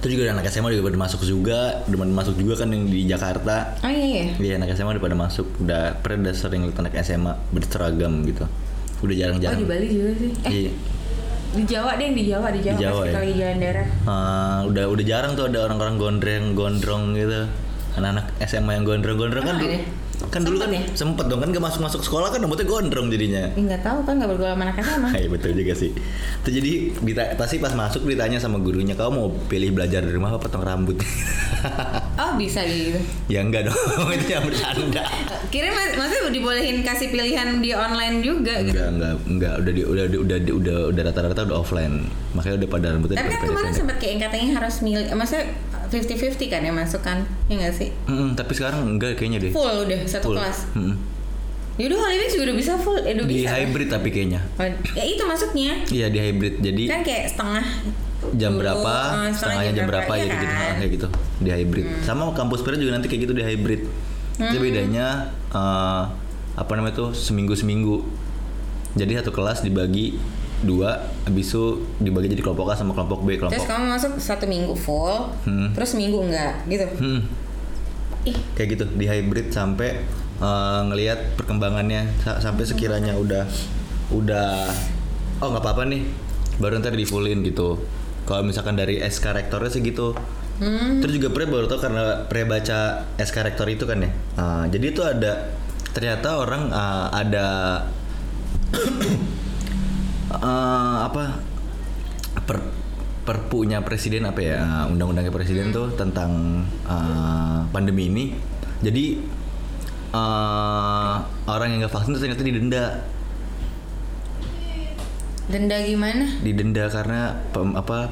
Itu juga anak SMA juga pada masuk juga, udah pada masuk juga kan yang di Jakarta. Oh iya iya. Iya anak SMA udah pada masuk, udah pernah udah sering lihat anak SMA berseragam gitu. Udah Oh jarang-jarang. di Bali juga sih. Eh Iya. di Jawa deh yang di Jawa di Jawa, Di Jawa ya? lagi jalan darat. Ah, udah udah jarang tuh ada orang-orang gondreng gondrong gitu. Anak-anak SMA yang gondrong-gondrong kan iya. Kan dulu kan ya? sempet dong kan gak masuk-masuk sekolah kan rambutnya gondrong jadinya. Nggak tahu kan nggak bergaul sama anak SMA. Iya betul juga sih. Itu jadi pasti pas masuk ditanya sama gurunya, "Kamu mau pilih belajar di rumah apa potong rambut?" Oh bisa gitu. ya enggak dong, itu yang bercanda. Kira mas, maksudnya dibolehin kasih pilihan di online juga gitu. Enggak, enggak, enggak udah di, udah udah udah udah udah rata-rata udah offline. Makanya udah pada rambutnya Tapi kan kemarin sempat kayak katanya harus milih, maksudnya 50-50 kan ya masuk kan? Ya nggak sih? Mm-mm, tapi sekarang enggak kayaknya deh. Full udah satu Full. kelas. Mm-mm. Yaudah Wings juga udah bisa full, eh udah Di bisa. hybrid tapi kayaknya. Oh, Ya itu masuknya. Iya di hybrid. Jadi Kan kayak setengah jam dulu, berapa, eh, setengahnya jam berapa iya ya gitu, kan? kayak gitu di hybrid. Sama kampus Pira juga nanti kayak gitu di hybrid. Itu bedanya eh, apa namanya tuh seminggu seminggu. Jadi satu kelas dibagi dua, habis itu dibagi jadi kelompok A sama kelompok B, Terus kelompok. kamu masuk satu minggu full, Hmm. terus minggu enggak gitu. Hmm, Ih, kayak gitu di hybrid sampai eh, ngelihat perkembangannya Sa- sampai sekiranya udah udah oh nggak apa-apa nih baru ntar di fullin gitu kalau misalkan dari SK rektornya sih gitu hmm, terus juga pre baru tau karena pre baca SK rektor itu kan ya Ah, jadi itu ada ternyata orang ah, ada eh, apa per perpunya presiden apa ya undang-undangnya presiden tuh tentang ah, pandemi ini. Jadi eh, orang yang nggak vaksin tuh ternyata didenda. Denda gimana? didenda karena pem- apa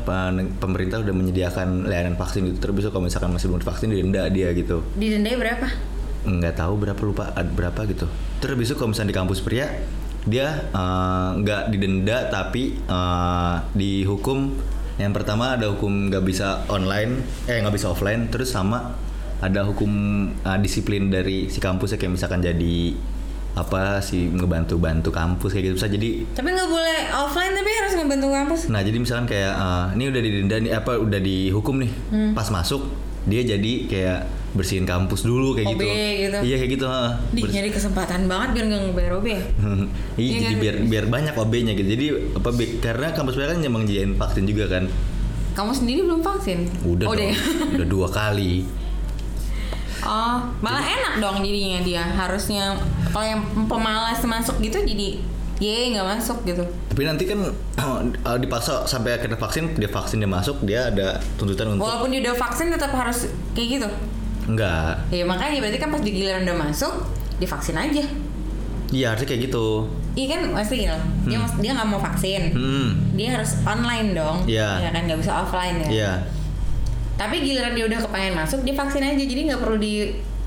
pemerintah udah menyediakan layanan vaksin gitu. Terus kalau misalkan masih belum divaksin didenda dia gitu. Didendanya berapa? nggak tahu berapa lupa berapa gitu. Terus besok kalau misalnya di kampus pria dia eh, nggak didenda tapi eh, dihukum. Yang pertama ada hukum nggak bisa online eh nggak bisa offline. Terus sama ada hukum eh, disiplin dari si kampusnya kayak misalkan jadi apa sih ngebantu-bantu kampus kayak gitu. Bisa jadi Tapi nggak boleh offline tapi harus ngebantu kampus. Nah jadi misalkan kayak eh, ini udah didenda nih apa udah dihukum nih. Pas masuk dia jadi kayak bersihin kampus dulu kayak OB gitu. gitu. Iya kayak gitu. heeh. Di Bers- nyari kesempatan banget biar nggak ngebayar OB ya. Iya Iya jadi kan? biar biar banyak OB-nya gitu. Jadi apa karena kampus mereka kan emang nyediain vaksin juga kan. Kamu sendiri belum vaksin? Udah oh, dong. udah dua kali. Oh, malah enak dong jadinya dia. Harusnya kalau yang pemalas masuk gitu jadi ye nggak masuk gitu. Tapi nanti kan eh, dipaksa sampai akhirnya vaksin dia vaksin dia masuk dia ada tuntutan untuk Walaupun dia udah vaksin tetap harus kayak gitu. Enggak. Ya makanya berarti kan pas di giliran udah masuk divaksin aja. Iya harusnya kayak gitu. Iya kan pasti gitu. Dia dia nggak mau vaksin. Hmm. Dia harus online dong. Iya. Ya kan nggak bisa offline ya. Iya. Tapi giliran dia udah kepengen masuk, dia vaksin aja. Jadi nggak perlu di.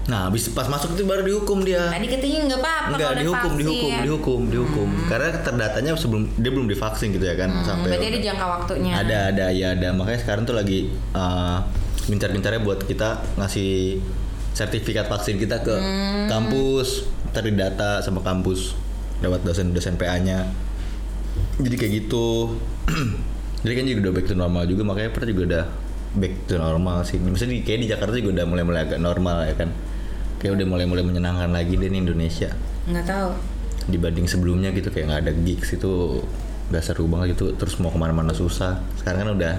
Nah, habis pas masuk itu baru dihukum dia. Tadi katanya nggak apa-apa udah dihukum, vaksin. dihukum, dihukum, dihukum. Karena terdatanya sebelum dia belum divaksin gitu ya kan Hmm, sampai berarti ada jangka waktunya. ada ada ya ada makanya sekarang tuh lagi uh, gencar-gencarnya buat kita ngasih sertifikat vaksin kita ke Hmm. kampus, ntar data sama kampus lewat dosen-dosen PA-nya. Jadi kayak gitu. Jadi kan juga udah back to normal juga makanya pernah juga udah back to normal sih. Maksudnya di, kayak di Jakarta juga udah mulai-mulai agak normal ya kan. Kayak udah mulai-mulai menyenangkan lagi deh nih Indonesia Nggak tahu. dibanding sebelumnya gitu kayak nggak ada gigs itu udah seru banget gitu terus mau ke mana-mana susah sekarang kan udah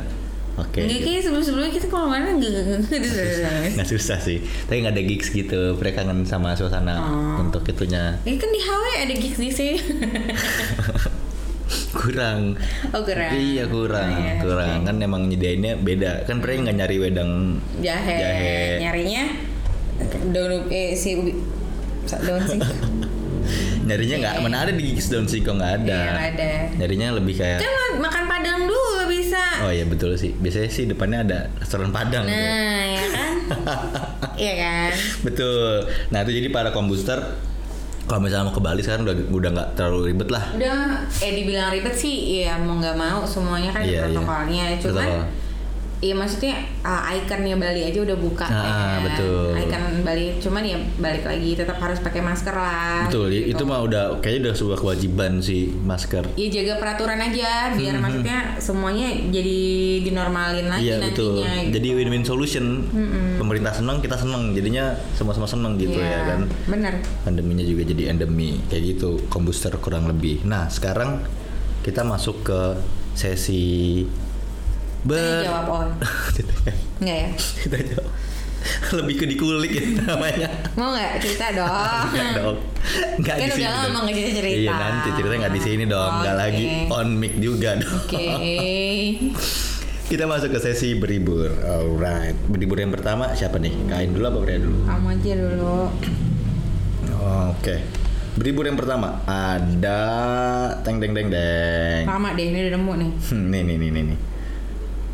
oke Nggak gitu. kayak sebelum-sebelumnya kita kalau mana nggak susah sih tapi nggak ada gigs gitu mereka kangen sama suasana Oh. untuk itunya Ini kan di HW ada gigs di sini. kurang oh kurang. iya kurang Oh, iya, kurang oke. kan emang nyediainnya beda kan mereka nggak nyari wedang Jahe. Jahe. Nyarinya daun eh si ubi daun sih. nyarinya nggak Iya. mana ada di gigs daun singkong nggak ada Iya, nggak ada. nyarinya lebih kayak Kan ma- makan. Oh iya betul sih biasanya sih depannya ada restoran padang gitu. Nah, ya kan? Iya kan? Betul. Nah itu jadi para kombuster kalau misalnya mau ke Bali sekarang udah udah nggak terlalu ribet lah. Udah eh dibilang ribet sih, ya mau nggak mau semuanya kan Iya, iya. protokolnya. Cuman Protokol. Iya maksudnya uh, ikonnya Bali aja udah buka Ah, kan. betul. Icon Bali cuman ya balik lagi tetap harus pakai masker lah. Betul. gitu. Itu mah udah kayaknya udah sebuah kewajiban sih masker. Ya jaga peraturan aja biar maksudnya semuanya jadi dinormalin lagi Iya betul. nantinya. gitu. Jadi win-win solution. Pemerintah seneng, kita seneng. Jadinya sama-sama seneng gitu Iya, ya kan. Bener. Pandeminya juga jadi endemi kayak gitu. Kombuster kurang lebih. Nah sekarang kita masuk ke sesi ber. Jawab on. Enggak ya? kita jawab. Lebih ke dikulik ya namanya. Mau nggak cerita dong? Enggak dong. Enggak Kan di udah sini lama dong. nggak cerita-cerita. Iya, nanti ceritanya enggak di sini dong, enggak Oke. lagi on mic juga dong. Oke. Kita masuk ke sesi beribur. Alright. Beribur yang pertama siapa nih? Kain dulu apa pria dulu? Kamu aja dulu. Oke. Beribur yang pertama ada teng teng teng teng. Lama deh, ini udah nemu nih. Hmm, nih nih nih nih nih.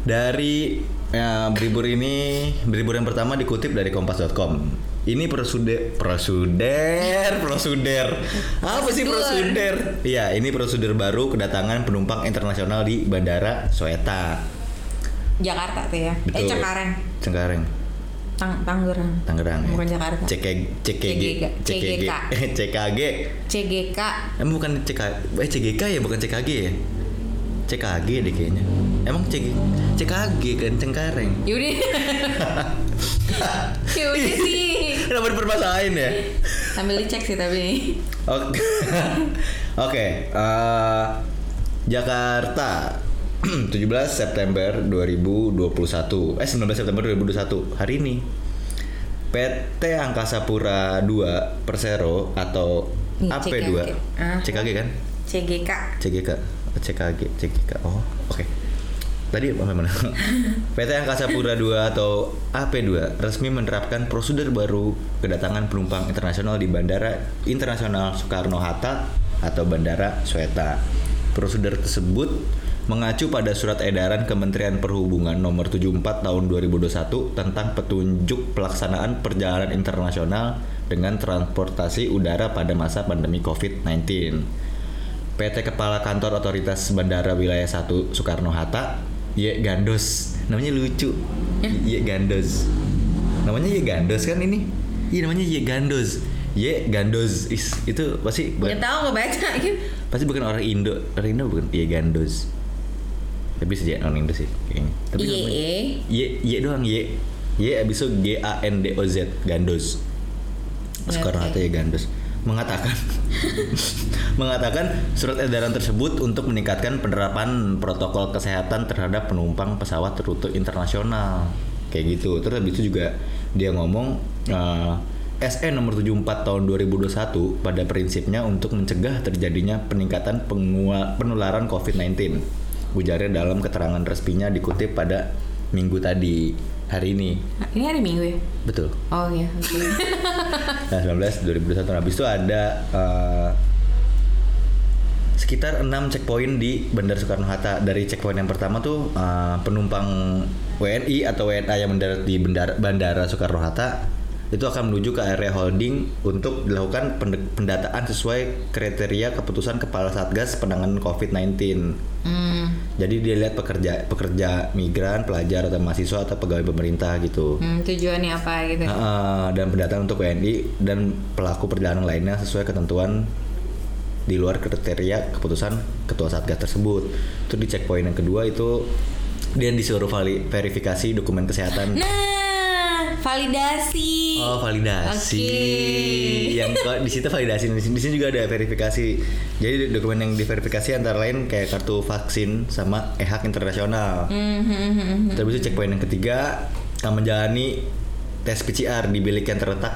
Dari ya, beribur ini, beribur yang pertama dikutip dari kompas.com. Ini prosedur prosedur prosedur. Apa sih Prosedur. prosedur? Iya, ini prosedur baru kedatangan penumpang internasional di Bandara Soeta. Jakarta tuh ya. Eh Betul. Cengkareng. Cengkareng. Tang Tangerang. Tangerang ya. Bukan Jakarta. CKG CKG CGK. CKG CGK. Emang bukan CK eh CGK ya bukan CKG ya CKG deh kayaknya Emang CG CKG kan Cengkareng Yaudah. Yaudah sih. Kenapa dipermasalahin ya Sambil dicek sih tapi. Oke Oke eh, Jakarta 17 September 2021 Eh 19 September 2021 Hari ini PT Angkasa Pura 2 Persero atau Nih, AP2 CKG. Ah. CKG kan CGK. CGK CKG CGK oh oke. Tadi apa mana? PT Angkasa Pura II atau AP2 resmi menerapkan prosedur baru kedatangan penumpang internasional di Bandara Internasional Soekarno Hatta atau Bandara Sweta. Prosedur tersebut mengacu pada surat edaran Kementerian Perhubungan nomor 74 tahun 2021 tentang petunjuk pelaksanaan perjalanan internasional dengan transportasi udara pada masa pandemi COVID-19. PT Kepala Kantor Otoritas Bandara Wilayah 1 Soekarno Hatta, Ye Gandos. Namanya lucu. Ye Gandos. Namanya Ye Gandos kan ini? Iya namanya Ye Gandos. Ye Gandos. Is, itu pasti bukan, tau nggak baca gitu. pasti bukan orang Indo. Orang Indo bukan Ye Gandos. Tapi sejak orang Indo sih kayaknya. Tapi Ye. namanya- Ye Ye doang Ye. Ye abis itu G A N D O Z Gandos. Soekarno. Hatta Ye Gandos mengatakan mengatakan surat edaran tersebut untuk meningkatkan penerapan protokol kesehatan terhadap penumpang pesawat rute internasional. Kayak gitu. Terus habis itu juga dia ngomong eh, SE nomor 74 tahun 2021 pada prinsipnya untuk mencegah terjadinya peningkatan penularan COVID-19 ujarnya dalam keterangan resminya dikutip pada minggu tadi hari ini Ini hari Minggu ya? betul Oh iya. oke. Nah, 19 2021 habis itu ada eh, sekitar 6 checkpoint di Bandara Soekarno Hatta. Dari checkpoint yang pertama tuh eh, penumpang WNI atau WNA yang mendarat di Bandara, Bandara Soekarno Hatta itu akan menuju ke area holding untuk dilakukan pendataan sesuai kriteria keputusan Kepala Satgas Penanganan COVID-19. Hmm. Jadi dia lihat pekerja pekerja migran, pelajar atau mahasiswa atau pegawai pemerintah gitu. Hmm, tujuannya apa gitu? Heeh, dan pendataan untuk WNI dan pelaku perjalanan lainnya sesuai ketentuan di luar kriteria keputusan ketua satgas tersebut. Itu di checkpoint yang kedua itu dia disuruh verifikasi dokumen kesehatan. Nah, validasi. Oh validasi. Oke. Yang di situ validasi di sini, juga ada verifikasi. Jadi dokumen yang diverifikasi antara lain kayak kartu vaksin sama e-hak internasional. Hmm, hmm, hmm, hmm. Terus itu checkpoint yang ketiga menjalani tes PCR di bilik yang terletak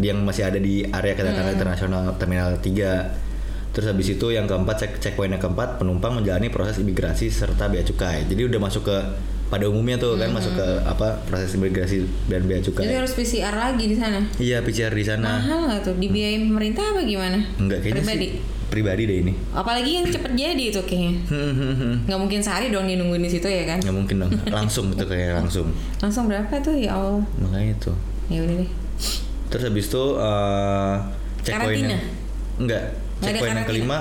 yang masih ada di area kedatangan internasional terminal 3. Terus habis itu yang keempat cek checkpoint yang keempat penumpang menjalani proses imigrasi serta bea cukai. Jadi udah masuk ke pada umumnya tuh kan masuk ke apa proses imigrasi dan bea Jadi cukai. harus PCR lagi di sana. Iya PCR di sana. Mahal nggak tuh? Dibiayain pemerintah apa gimana? Enggak kayaknya Pribadi. sih pribadi deh ini. Apalagi yang cepet jadi itu kayaknya. Nggak mungkin sehari dong dia nungguin di situ ya kan? Nggak mungkin dong. Langsung tuh kayak langsung. Langsung berapa tuh ya Allah? Makanya tuh. Ya udah deh. Terus habis itu eh checkpoint Karantina? enggak, checkpoint yang kelima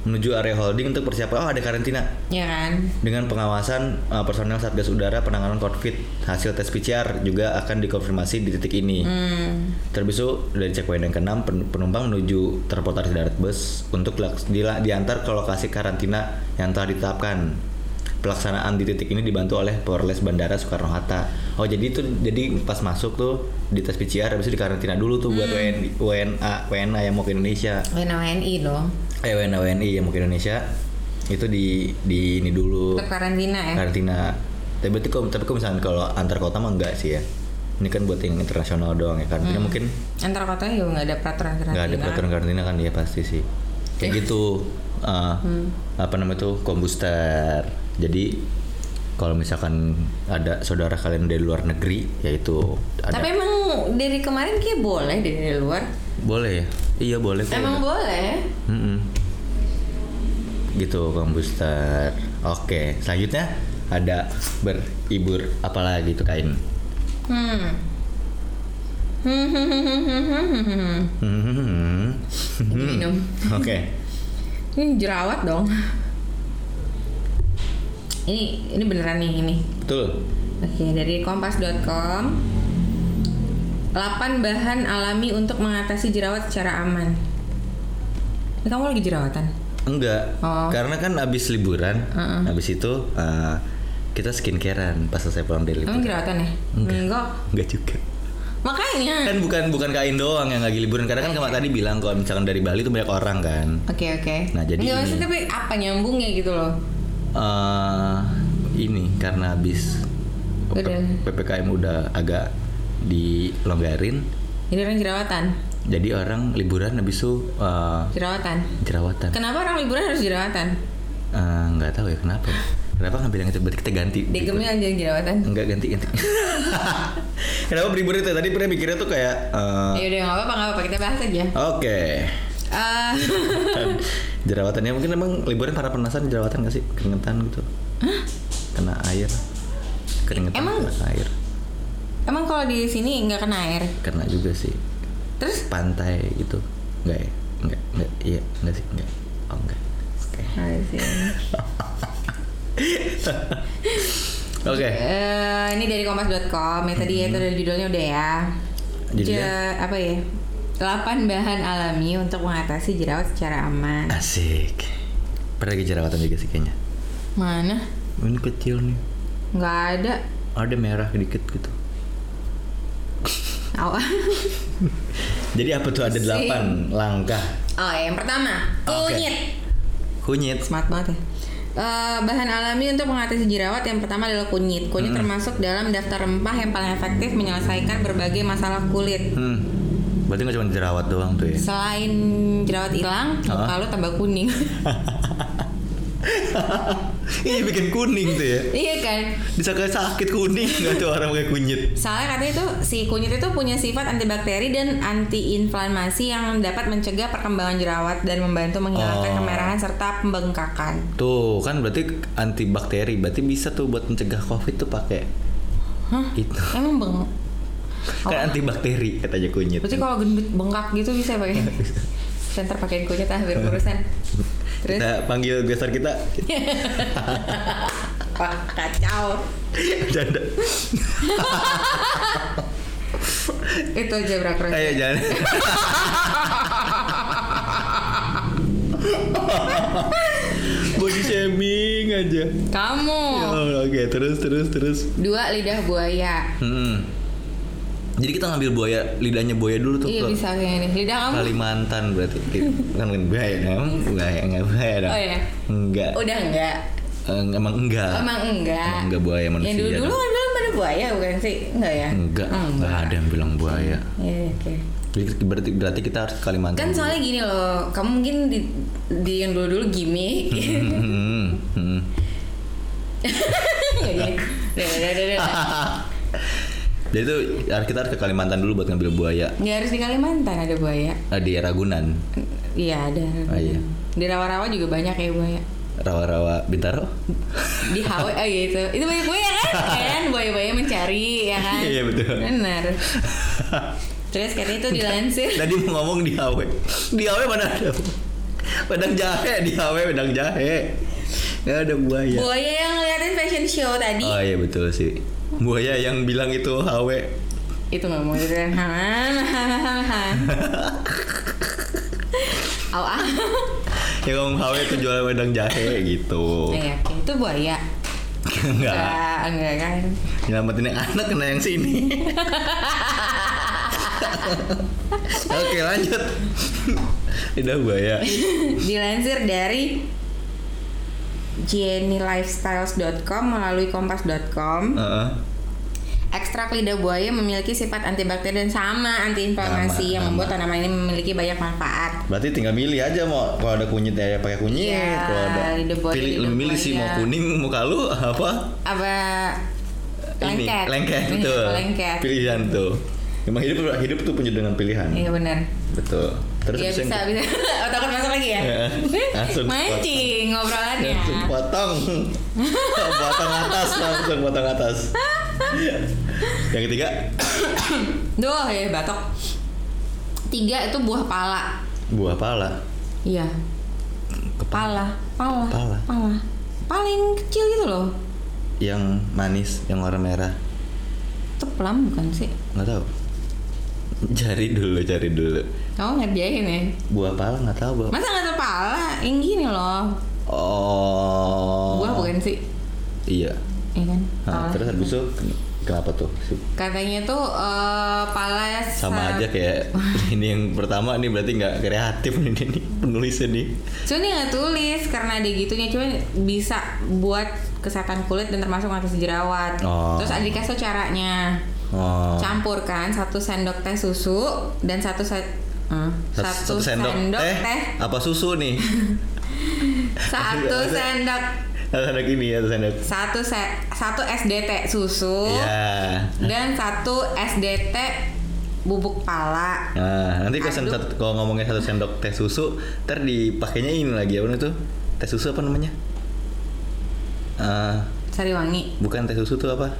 menuju area holding untuk persiapan oh ada karantina Ya kan? dengan pengawasan eh, personel Satgas Udara penanganan COVID. Hasil tes PCR juga akan dikonfirmasi di titik ini. Hmm. Terus itu dari checkpoint yang keenam pen- penumpang menuju transportasi darat bus untuk dila- diantar ke lokasi karantina yang telah ditetapkan. Pelaksanaan di titik ini dibantu oleh Polres Bandara Soekarno Hatta. Oh jadi itu jadi pas masuk tuh di tes PCR habis itu dikarantina dulu tuh buat WNI, WNA WNA yang mau ke Indonesia. WNA WNI dong. Eh WNA WNI yang mau ke Indonesia itu di di ini dulu Tetap karantina ya. karantina. Tapi berarti kalau tapi kalau misalnya kalau antar kota mah enggak sih ya. Ini kan buat yang internasional doang ya karantina mungkin Antar kota ya nggak ada peraturan karantina. nggak ada peraturan karantina kan ya pasti sih kayak gitu uh, apa namanya tuh kombuster jadi kalau misalkan ada saudara kalian dari luar negeri yaitu ada Tapi emang dari kemarin kayak boleh dari luar. boleh ya iya boleh Emang boleh. Mm-mm. Gitu kombuster oke selanjutnya ada beribur apalagi tuh kain Hmm. Hmm, hmm, hmm, hmm, hmm, hmm, hmm, hmm. Hmm. Minum. oke Ini jerawat dong. Ini ini beneran nih ini. Betul. Oke, dari kompas.com 8 bahan alami untuk mengatasi jerawat secara aman. Kamu lagi jerawatan? Enggak. Oh. Karena kan abis liburan, Heeh. abis itu eh, kita skincarean pas selesai pulang dari liburan. jerawatan ya? Enggak. Enggak juga. Makanya. Kan bukan bukan kain doang yang lagi liburan. Karena kan kemarin tadi bilang kalau misalkan dari Bali tuh banyak orang kan. Oke oke. Nah, jadi Nggak, ini. maksudnya tapi apa nyambungnya gitu loh? eh ini karena habis Udah. ppkm udah agak dilonggarin Jadi orang jerawatan. Jadi orang liburan habis itu eh, Jerawatan. jerawatan. Kenapa orang liburan harus jerawatan? Eh, nggak tahu ya kenapa? Kenapa ngambil yang itu? Berarti kita ganti. Digemnya aja jerawatan. enggak ganti ganti. Kenapa liburan itu? Tadi pernah mikirnya tuh kayak eh, Ya udah nggak apa-apa nggak apa-apa. Kita bahas aja. oke. Eh, jerawatannya mungkin emang liburan para penasaran jerawatan gak sih? Keringetan gitu. Kena air. Keringetan Emang- kena air. Emang kalau di sini nggak kena air. kena juga sih Terus? pantai gitu enggak ya enggak enggak iya enggak sih enggak oh enggak oke see. oke Eh, ini dari kompas.com ya tadi itu dari judulnya udah ya. Judulnya? Ja- apa ya? 8 bahan alami untuk mengatasi jerawat secara aman. asik pernah lagi jerawatan juga sih kayaknya Mana? ini kecil nih Nggak ada. ada merah dikit gitu Aw. jadi apa tuh ada delapan langkah oh, yang pertama, kunyit. kunyit Smart banget ya. Eh, bahan alami untuk mengatasi jerawat yang pertama adalah kunyit. Kunyit termasuk dalam daftar rempah yang paling efektif menyelesaikan berbagai masalah kulit. hmm berarti nggak cuma jerawat doang tuh ya Selain jerawat hilang, Hah? muka lu tambah kuning. iya bikin kuning tuh ya iya kan? bisa kayak sakit kuning nggak tuh orang pakai kunyit Soalnya katanya itu si kunyit itu punya sifat antibakteri dan antiinflamasi yang dapat mencegah perkembangan jerawat dan membantu menghilangkan Oh. kemerahan serta pembengkakan. Tuh kan berarti antibakteri, berarti bisa tuh buat mencegah covid tuh pakai Hah? itu. Emang beng? Kan antibakteri katanya kunyit. Berarti kalau gendut bengkak gitu bisa pakai. Center pakai kunyit ah biar urusan. Terus Kita panggil gestar kita. Wah, kacau. Canda. Itu aja brak Ayo jangan. Body shaming aja. Kamu. Ya Oke, terus terus terus. Dua lidah buaya. Hmm. Jadi kita ngambil buaya, lidahnya buaya dulu tuh Iya ke bisa kayaknya nih. Lidah kamu. Kalimantan berarti. Kan kan buaya, emang buaya enggak buaya dong. Oh, iya. Enggak. Udah enggak. Eh, emang enggak. Emang enggak. Emang enggak buaya manusia. Yang dulu dulu kan bilang pada buaya bukan sih? Enggak ya? Enggak, Oh, enggak ada yang bilang buaya. Iya, oke. Jadi berarti berarti kita harus Kalimantan. Kan dulu. soalnya gini loh, kamu mungkin di, di yang dulu-dulu gimmick. Hmm, hmm. Enggak jadi. Jadi tuh harus- kita harus ke Kalimantan dulu buat ngambil buaya Nggak harus di Kalimantan ada buaya. Eh, di Ragunan, Iya ada. Oh, iya. Di rawa-rawa juga banyak ya buaya. rawa-rawa Bintaro. Di Hawaii, oh iya itu. Itu banyak buaya kan? kan buaya-buaya mencari ya kan? Iya, betul. Benar. Terus katanya itu dilansir. Tadi mau ngomong di Hawe. Di Hawe mana ada? Wedang jahe di Hawe wedang jahe. Gak ada buaya. Buaya yang ngeliatin fashion show tadi. Oh iya betul sih. Buaya yang bilang itu Hawe. Itu nggak mau gitu kan? Au ah. Yang ngomong Hawe itu jualan wedang jahe gitu. Iya, itu buaya. Enggak. Enggak, enggak kan. Nyelamatin yang anak kena yang sini. Oke lanjut. Lidah buaya. Dilansir dari jennylifestyles.com melalui kompas.com Heeh. Ekstrak lidah buaya memiliki sifat antibakteri dan sama Sama, antiinflamasi yang sama. membuat tanaman ini memiliki banyak manfaat. Berarti tinggal milih aja mau kalau ada kunyit ya pakai kunyit, Iya, kalau ada lidah buaya, pilih lidah milih sih mau kuning muka lu apa? Apa Ini lengket? lengket Iya, betul. Lengket. Pilihan tuh. Emang hidup hidup tuh punya dengan pilihan. Iya benar. Betul. Terus habis bisa bisa. Oh, takut masuk lagi ya? Iya. Langsung Mancing ngobrolannya. Langsung potong. potong atas langsung potong atas. yang ketiga Duh ya batok. Tiga itu buah pala. buah pala. Iya. Pala, pala, Pala. pala. paling kecil gitu loh Yang manis, yang warna merah. itu plum bukan sih Nggak tahu. Cari dulu, cari dulu. kamu ngerjain ya Buah pala nggak tahu, Bang. masa nggak tahu pala yang gini loh Oh. buah bukan sih Iya. Iya kan Nah, terus habis itu ken- kenapa tuh? katanya tuh eh, pala Sama sa- aja kayak ini yang pertama nih berarti nggak kreatif nih, nih, penulisnya nih. Cuma dia nggak tulis karena ada gitunya cuma bisa buat kesehatan kulit dan termasuk mengatasi jerawat. Oh. Terus ada dikasih caranya. Oh. Campurkan satu sendok teh susu dan satu se eh, Satu, satu sendok, teh, teh, apa susu nih? satu sendok Satu sendok ini ya, satu sendok. satu se satu SDT susu Iya. dan satu SDT bubuk pala. Nah, nanti kalau satu- kalau ngomongin satu sendok teh susu, ntar dipakainya ini lagi apa itu? Teh susu apa namanya? Eh, Sari wangi. bukan teh susu tuh apa?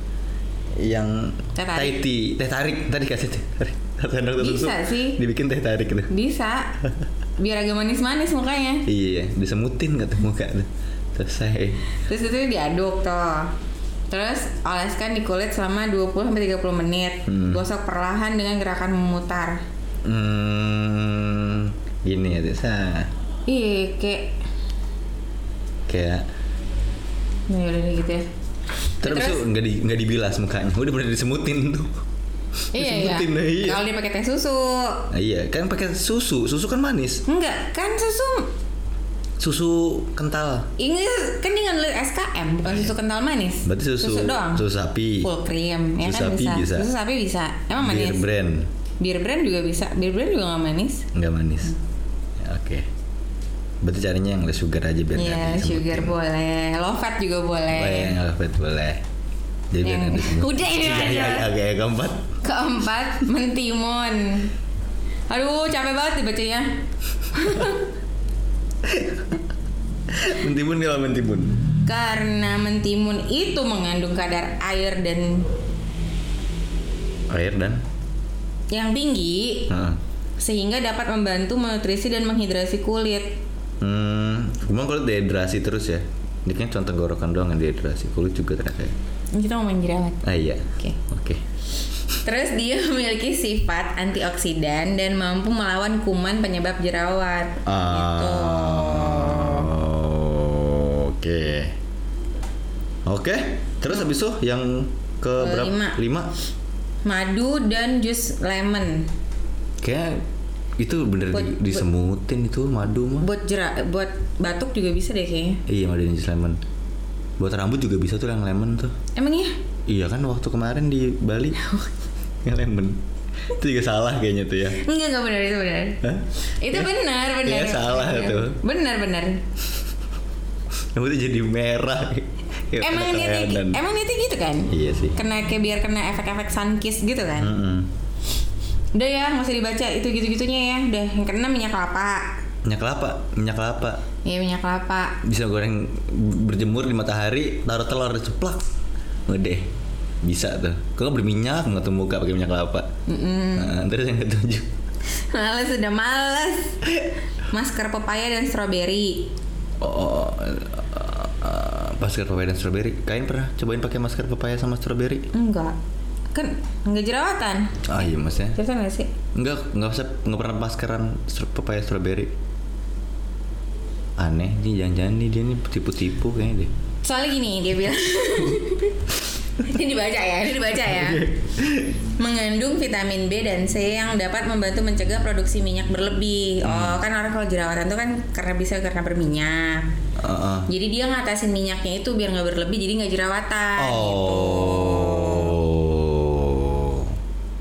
Yang Teh tarik. Tea, teh tarik tadi kasih teh tarik. Satu sendok teh susu. Bisa sih. Dibikin teh tarik gitu. Bisa. Biar agak manis-manis mukanya. Iya, disemutin kata muka tuh. Selesai. Terus itu diaduk tuh. Terus oleskan di kulit selama 20 sampai 30 menit. Hmm. Gosok perlahan dengan gerakan memutar. Hmm, gini ya, Desa. Iya, kayak Kayak Nah, udah gitu ya. terus, Terus? nggak di nggak dibilas mukanya, udah bener disemutin tuh. Iya, iya. Disebutin, nah, iya. Kalau dia pakai teh susu. Nah, iya, kan pakai susu, susu kan manis, Enggak, kan susu susu kental. ini kan dia nggak SKM, bukan susu kental manis. Berarti susu doang. susu sapi. Full cream, ya Susu kan sapi bisa. bisa. Susu sapi bisa. Emang manis. Beer brand Bir brand juga bisa. Bir brand juga nggak manis. nggak manis. Ya, Oke. Berarti carinya yang less sugar aja biar Iya, disebutin. sugar boleh, low fat juga boleh. Boleh, nggak fat boleh. Jadi Yang-. Udah, ini Iya, aja. iya, Oke, keempat. Keempat, mentimun. Aduh, capek banget dibacanya. Mentimun kalau mentimun. Karena mentimun itu mengandung kadar air dan Air dan. yang tinggi sehingga dapat membantu menutrisi dan menghidrasi kulit. Hmm, cuma kalau dehidrasi terus ya. Ini kan contoh gorokan doang yang dehidrasi. Kulit juga ternyata. ya. Kita ngomongin jerawat. Ah iya. Oke. Oke. Terus dia memiliki sifat antioksidan dan mampu melawan kuman penyebab jerawat. Gitu. Ah, Oke. Oke. Terus habis itu yang ke berapa? Kelima. Lima. Madu dan jus lemon. Kayak itu bener Buat- di- disemutin itu madu mah. Buat jera buat batuk juga bisa deh kayaknya. Iya madu dan jus lemon. Buat rambut juga bisa tuh yang lemon tuh. Emang ya? Iya kan waktu kemarin di Bali yang lemon. Itu juga salah kayaknya tuh ya. Enggak, enggak benar itu benar. Hah? Itu benar, benar. Iya, salah Benar. tuh. Benar, benar. Rambutnya jadi merah. Kayak emang kena niatnya kayanan. emang niatnya gitu kan? Iya sih. Kena kayak biar kena efek-efek sun kiss gitu kan. Mm-mm. Udah ya, nggak usah dibaca itu gitu-gitunya ya. Udah, yang keenam minyak kelapa. Minyak kelapa, minyak kelapa. Iya, minyak kelapa. Bisa goreng berjemur di matahari, taruh telur ceplak. Udah. Bisa tuh. Kalau berminyak nggak tuh muka pakai minyak kelapa. Mm-mm. Nah, terus yang ketujuh. Males udah males. Masker pepaya dan stroberi. Oh, eh, eh, masker pepaya dan strawberry. Kain pernah cobain pakai masker pepaya sama strawberry? Enggak. Kan enggak jerawatan. Ah iya maksudnya. Cerita nggak sih? Enggak, enggak usah enggak pernah maskeran pepaya strawberry. Aneh nih jangan-jangan nih dia nih tipu-tipu kayaknya deh. Soalnya gini dia bilang Ini dibaca ya, ini dibaca ya Mengandung vitamin B dan C yang dapat membantu mencegah produksi minyak berlebih Oh kan orang kalau jerawatan tuh kan karena bisa karena berminyak Heeh. Jadi dia ngatasin minyaknya itu biar nggak berlebih jadi nggak jerawatan gitu. Oh.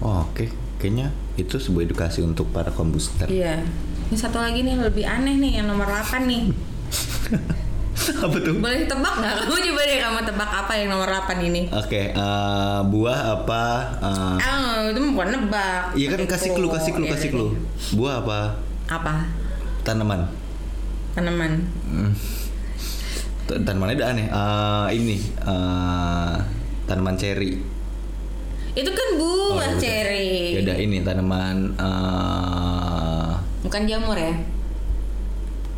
Oh, oke. Kayaknya itu sebuah edukasi untuk para kombuster. Iya Ini satu lagi nih lebih aneh nih yang nomor 8 nih Apa tuh? Boleh tebak nggak? Kamu coba deh kamu tebak apa yang nomor 8 ini Oke, eh, buah apa? eh, Ah, itu bukan nebak Iya kan kasih clue, kasih clue, Iya, kasih iya, clue. iya. Buah apa? Apa? Tanaman. Tanaman Hmm. Tanamannya udah aneh. Eh, ini eh, tanaman ceri. Itu kan buah Oh, ceri. Ya udah ini tanaman eh, Bukan jamur ya?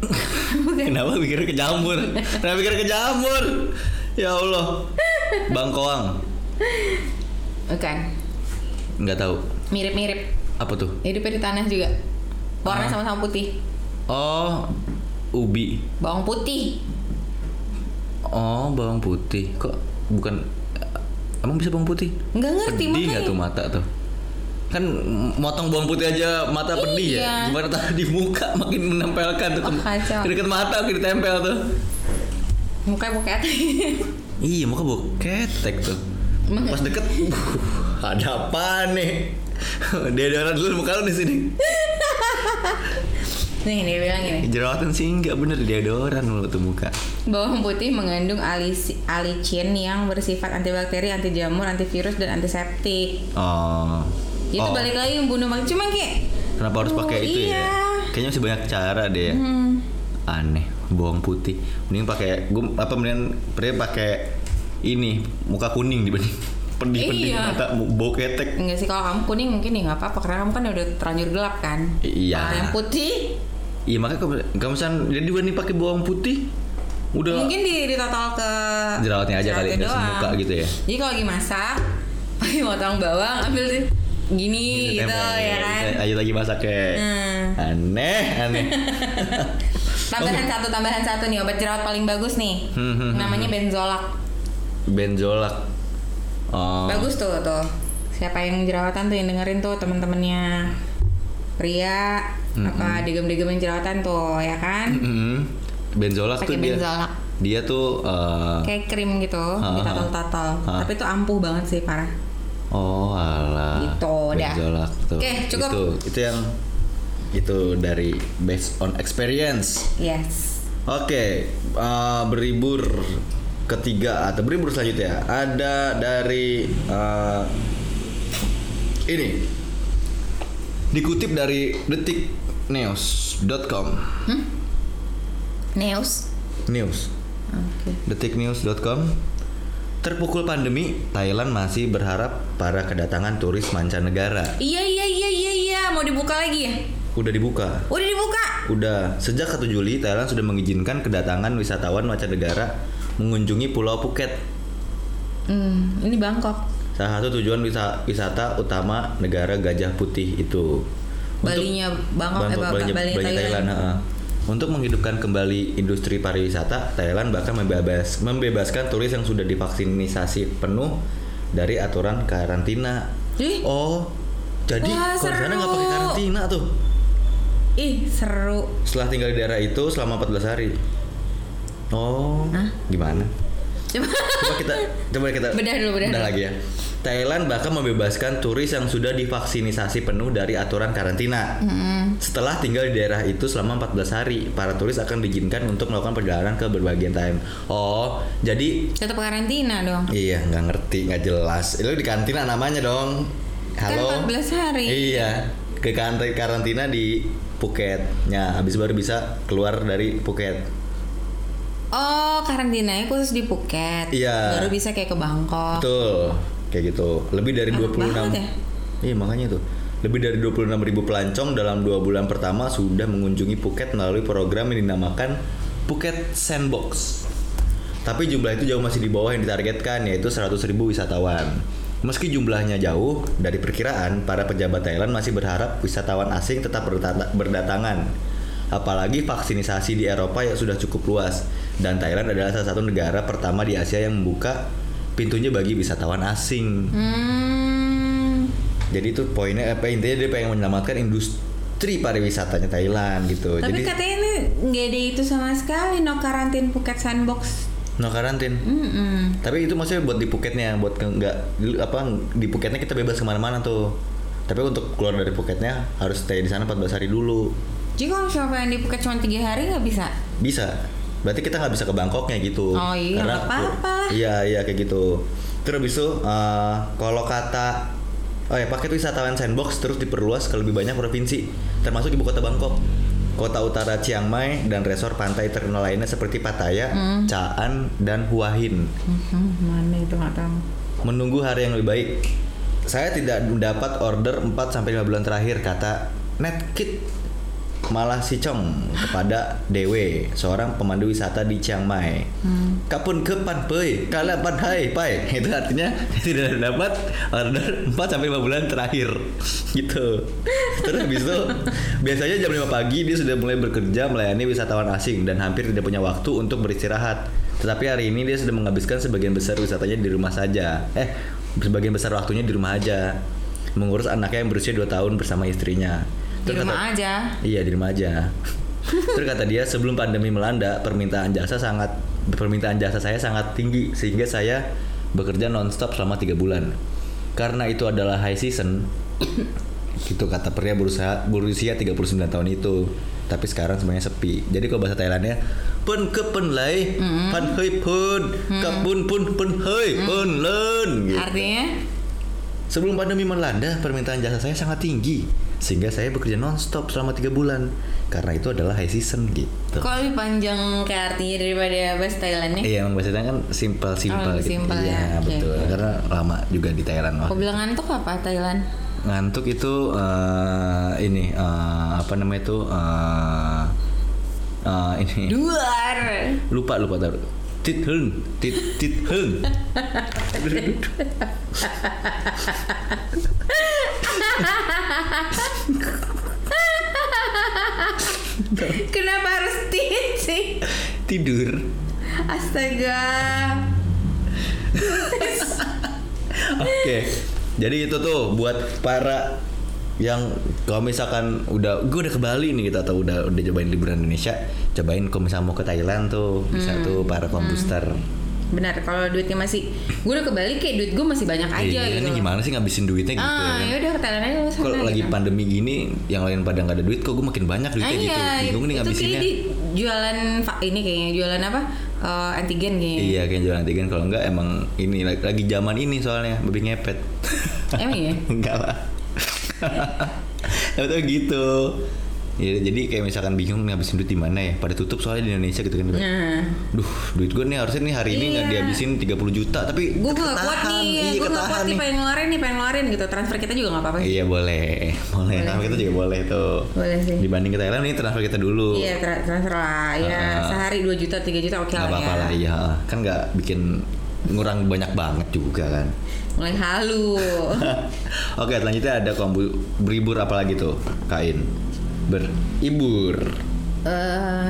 Kenapa mikirnya ke jamur? Kenapa mikirnya ke jamur? Ya Allah. Bangkoang. Bukan. Nggak tahu. Mirip-mirip. Apa tuh? Hidupnya di tanah juga. Warna Ah. sama-sama putih. Oh, ubi. Bawang putih. Oh, bawang putih. Kok bukan Emang bisa bawang putih? Nggak ngerti pedih makanya. tuh mata tuh? Kan motong bawang putih aja mata pedih ya. Iya. Gimana tadi di muka makin menempelkan tuh Oh, ke dekat mata makin ditempel tuh. Mukanya buket. Iya, muka boketek tuh. Pas deket, uh, ada apa nih? Deodoran dulu muka lu di sini. Nih dia bilang gini. Jerawatan sih nggak bener deodoran mulu tuh muka. Bawang putih mengandung alici- alicin yang bersifat antibakteri, anti jamur, antivirus dan antiseptik. Oh. Itu Oh, balik lagi membunuh bakteri. Cuma kayak Kenapa harus pakai itu iya. ya? Kayaknya masih banyak cara deh ya. hmm, Aneh, bawang putih. Mending pakai gue apa mending pria pakai ini muka kuning dibanding pedih-pedih Iya. mata bau ketek. enggak sih kalau kamu kuning mungkin ya nggak apa-apa karena kamu kan udah terlanjur gelap kan. Iya. Kalau yang putih Iya makanya kalau misalnya jadi nih pakai bawang putih udah mungkin di, di total ke jerawatnya aja kali nggak semuka gitu ya. Jadi kalau lagi masak pakai potong bawang ambil deh gini gitu, Tempel. ya kan. Ayo lagi masak kayak Hmm. aneh aneh. Tambahan satu tambahan satu nih obat jerawat paling bagus nih. Hmm, hmm, Namanya benzolak. Benzolak. Oh. Bagus tuh tuh. Siapa yang jerawatan tuh yang dengerin tuh temen-temennya pria apa digem-digem yang jerawatan tuh ya kan? Mm-mm. Benzolak tuh Pakai dia. benzolak. Dia tuh eh, Kayak krim gitu, Ah, ditatal-tatal. ah. Tapi itu ampuh banget sih parah. Oh alah. Gitu, dah. Tuh. Oke, cukup. Itu, itu yang itu dari based on experience. Yes. Oke, eh, beribur ketiga atau beribur selanjutnya ada dari eh, ini dikutip dari detiknews.com Neus. news Oke. detiknews.com terpukul pandemi Thailand masih berharap para kedatangan turis mancanegara Iya iya iya iya iya mau dibuka lagi ya? udah dibuka Udah dibuka. Udah, sejak 1 Juli Thailand sudah mengizinkan kedatangan wisatawan mancanegara mengunjungi Pulau Phuket. Hmm, ini Bangkok. Salah satu tujuan wisa- wisata utama negara Gajah Putih itu. Balinya Bangkok, eh, Bangkok, Balinya, Balinya Balinya Thailand. Untuk menghidupkan kembali industri pariwisata, Thailand bahkan membebas, membebaskan turis yang sudah divaksinasi penuh dari aturan karantina. Ih. Oh, jadi kalau sana nggak pakai karantina tuh. Ih, seru. Setelah tinggal di daerah itu selama 14 hari. Oh, Hah? gimana? Coba Coba kita coba kita Bedah dulu, bedah dulu. lagi ya. Thailand bahkan membebaskan turis yang sudah divaksinasi penuh dari aturan karantina. Hmm. Setelah tinggal di daerah itu selama 14 hari, para turis akan diizinkan untuk melakukan perjalanan ke berbagai time. Oh, jadi tetap karantina dong. iya nggak ngerti, nggak jelas. Itu di karantina namanya dong. Halo. Kan 14 hari. Iya, ke karantina karantina di Phuketnya. Habis baru bisa keluar dari Phuket. Oh, karantinanya khusus di Phuket. Iya. Baru bisa kayak ke Bangkok. Betul, kayak gitu. Lebih dari Enak 26 banget ya. Iya makanya tuh. Lebih dari 26 ribu pelancong dalam dua bulan pertama sudah mengunjungi Phuket melalui program yang dinamakan Phuket Sandbox. Tapi jumlah itu jauh masih di bawah yang ditargetkan yaitu 100 ribu wisatawan. Meski jumlahnya jauh dari perkiraan, para pejabat Thailand masih berharap wisatawan asing tetap berdata- berdatangan. Apalagi vaksinisasi di Eropa yang sudah cukup luas dan Thailand adalah salah satu negara pertama di Asia yang membuka pintunya bagi wisatawan asing. Hmm. Jadi itu poinnya apa intinya dia pengen menyelamatkan industri pariwisatanya Thailand gitu. Tapi Jadi katanya ini nggak ada itu sama sekali no karantin Phuket Sandbox. no karantin. Mm-mm. Tapi itu maksudnya buat di Phuketnya, buat nggak apa di Phuketnya kita bebas ke mana-mana tuh. Tapi untuk keluar dari Phuketnya harus stay di sana 14 hari dulu. Jadi kalau misalnya yang di Phuket cuma tiga hari nggak bisa? Bisa. Berarti kita nggak bisa ke Bangkoknya gitu. Oh iya, nggak apa-apa. Iya iya kayak gitu. Terus habis itu eh, kalau kata oh ya paket wisatawan sandbox terus diperluas ke lebih banyak provinsi termasuk ibu kota Bangkok. Kota utara Chiang Mai dan resor pantai terkenal lainnya seperti Pattaya, Hmm. Caan, dan Hua Hin. Mhm, mana itu nggak tahu. Menunggu hari yang lebih baik. Saya tidak mendapat order 4 sampai 5 bulan terakhir kata Netkit. Malah si Chong kepada Dewe, seorang pemandu wisata di Chiang Mai. Kapun ke Panpei, kala Panhai, pai. Itu artinya tidak dapat order 4 sampai 5 bulan terakhir. Gitu. Terus habis itu biasanya jam 5 pagi dia sudah mulai bekerja melayani wisatawan asing dan hampir tidak punya waktu untuk beristirahat. Tetapi hari ini dia sudah menghabiskan sebagian besar wisatanya di rumah saja. Eh, sebagian besar waktunya di rumah aja. Mengurus anaknya yang berusia 2 tahun bersama istrinya. Di Terus rumah kata- aja. Iya di rumah aja. Terus kata dia sebelum pandemi melanda permintaan jasa sangat permintaan jasa saya sangat tinggi sehingga saya bekerja nonstop selama tiga bulan. Karena itu adalah high season. gitu kata pria berusaha berusia 39 tahun itu. Tapi sekarang semuanya sepi. Jadi kalau bahasa Thailandnya pun ke pun lai, pan hei pun, kapun pun pun hei pun len. Gitu. Artinya Sebelum pandemi melanda, permintaan jasa saya sangat tinggi, sehingga saya bekerja nonstop selama tiga bulan. Karena itu adalah high season gitu. kok lebih panjang ke artinya daripada bahasa Thailandnya? Iya, emang bahasa Thailand kan simple simple Oh, gitu. iya, ya, oke. betul. Karena lama juga di Thailand. Kau bilang ngantuk apa Thailand? Ngantuk itu eh, ini eh, apa namanya itu eh, eh, ini Duar. lupa lupa tahu. Tit heng, tit tit heng. Kenapa harus tit sih? Tidur. Astaga. Oke. Jadi itu tuh buat para yang kalau misalkan udah gue udah ke Bali nih gitu atau udah udah cobain liburan Indonesia, cobain kalau misalnya mau ke Thailand tuh bisa Hmm. tuh para kombuster. Benar, kalau duitnya masih gue udah kebalik kayak duit gue masih banyak aja Iya, gitu. ini gimana sih ngabisin duitnya gitu Ah, ya ya kan? udah Thailand aja. Kalau lagi gitu. pandemi gini, yang lain pada nggak ada duit, kok gue makin banyak Ah, duitnya gitu. iya, Bingung nih ngabisinnya. di jualan ini kayaknya jualan apa? Eh, antigen kayaknya. Iya, kayak jualan antigen kalau enggak emang ini lagi, lagi zaman ini soalnya babi ngepet. Emang iya? enggak lah. Ya betul gitu. Ya, jadi kayak misalkan bingung ngabisin duit di mana ya? Pada tutup soalnya di Indonesia gitu kan. Nah, Duh, duit gue nih harusnya nih hari ini nggak Iya. dihabisin 30 juta, tapi gue gak kuat nih, Iya, gue gak kuat nih pengen ngeluarin nih, pengen ngeluarin gitu. Transfer kita juga gak apa-apa. Iya boleh, boleh. Transfer kita juga boleh tuh. Boleh sih. Dibanding ke Thailand nih transfer kita dulu. Iya tra- transfer lah, ya Ah. sehari 2 juta, 3 juta oke Nggak lah apa-apa ya. lah, iya. Kan nggak bikin ngurang banyak banget juga kan. Mulai halu. Oke, selanjutnya ada kombu beribur apa lagi tuh? Kain. Beribur. Eh,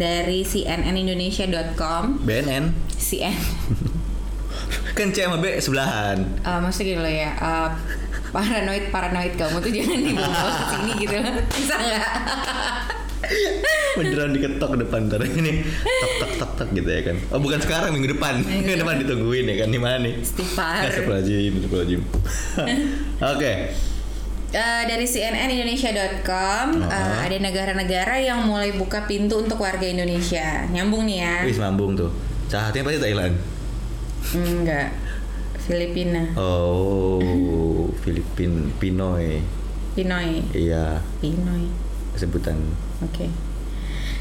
dari cnnindonesia.com BNN. CN Kan C sama B sebelahan. Eh, maksudnya gini loh ya eh, paranoid paranoid kamu tuh jangan dibawa ke sini gitu bisa nggak Beneran diketok depan ntar ini tok tok tok tok gitu ya kan. Oh bukan sekarang minggu depan. Minggu depan ditungguin ya kan di mana nih? Istighfar. Astagfirullahaladzim, astagfirullahaladzim. Oke. Eh, dari cnnindonesia.com eh, Uh-huh. ada negara-negara yang mulai buka pintu untuk warga Indonesia nyambung nih ya Wis mambung tuh. Saatnya pasti Thailand. enggak Filipina Oh, Filipin Pinoy. Pinoy Iya, Pinoy sebutan. Oke.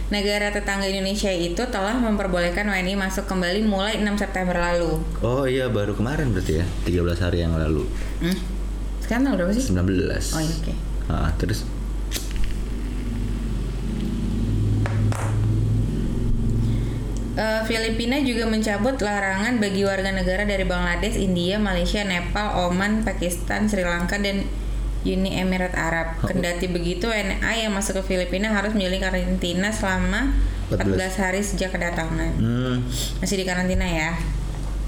Negara tetangga Indonesia itu telah memperbolehkan WNI masuk kembali mulai 6 September lalu. Oh iya, baru kemarin berarti ya. 13 hari yang lalu. Hmm? Sekarang tanggal berapa sih? 19. Oh iya, oke. Ah, terus Eh, Filipina juga mencabut larangan bagi warga negara dari Bangladesh, India, Malaysia, Nepal, Oman, Pakistan, Sri Lanka, dan Uni Emirat Arab. Oh. Kendati begitu, WNA yang masuk ke Filipina harus menjalani karantina selama 14 14 hari sejak kedatangan. hmm, Masih di karantina ya.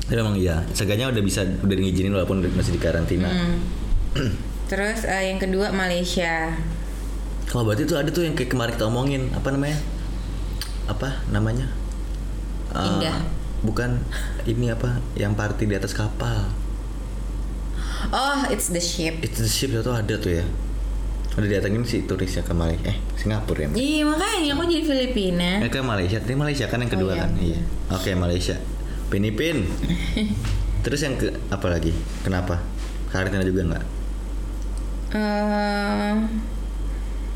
tapi emang iya. Seenggaknya udah bisa udah ngizinin walaupun masih di karantina. Hmm. Terus eh, yang kedua Malaysia. Kalau berarti tuh ada tuh yang kayak kemarin kita omongin apa namanya? Apa namanya? Eh, Indah. Bukan ini apa? Yang party di atas kapal. Oh, it's the ship. Itu the ship itu ada tuh ya. Udah datangin si turisnya ke Malaysia. Eh, Singapura ya. Iya makanya aku jadi Filipina. Eh, ke Malaysia. Tadi Malaysia kan yang kedua Oh, iya. kan? Iya. Oke, Malaysia. Pinipin. Terus yang ke apa lagi? Kenapa? Karantina juga nggak?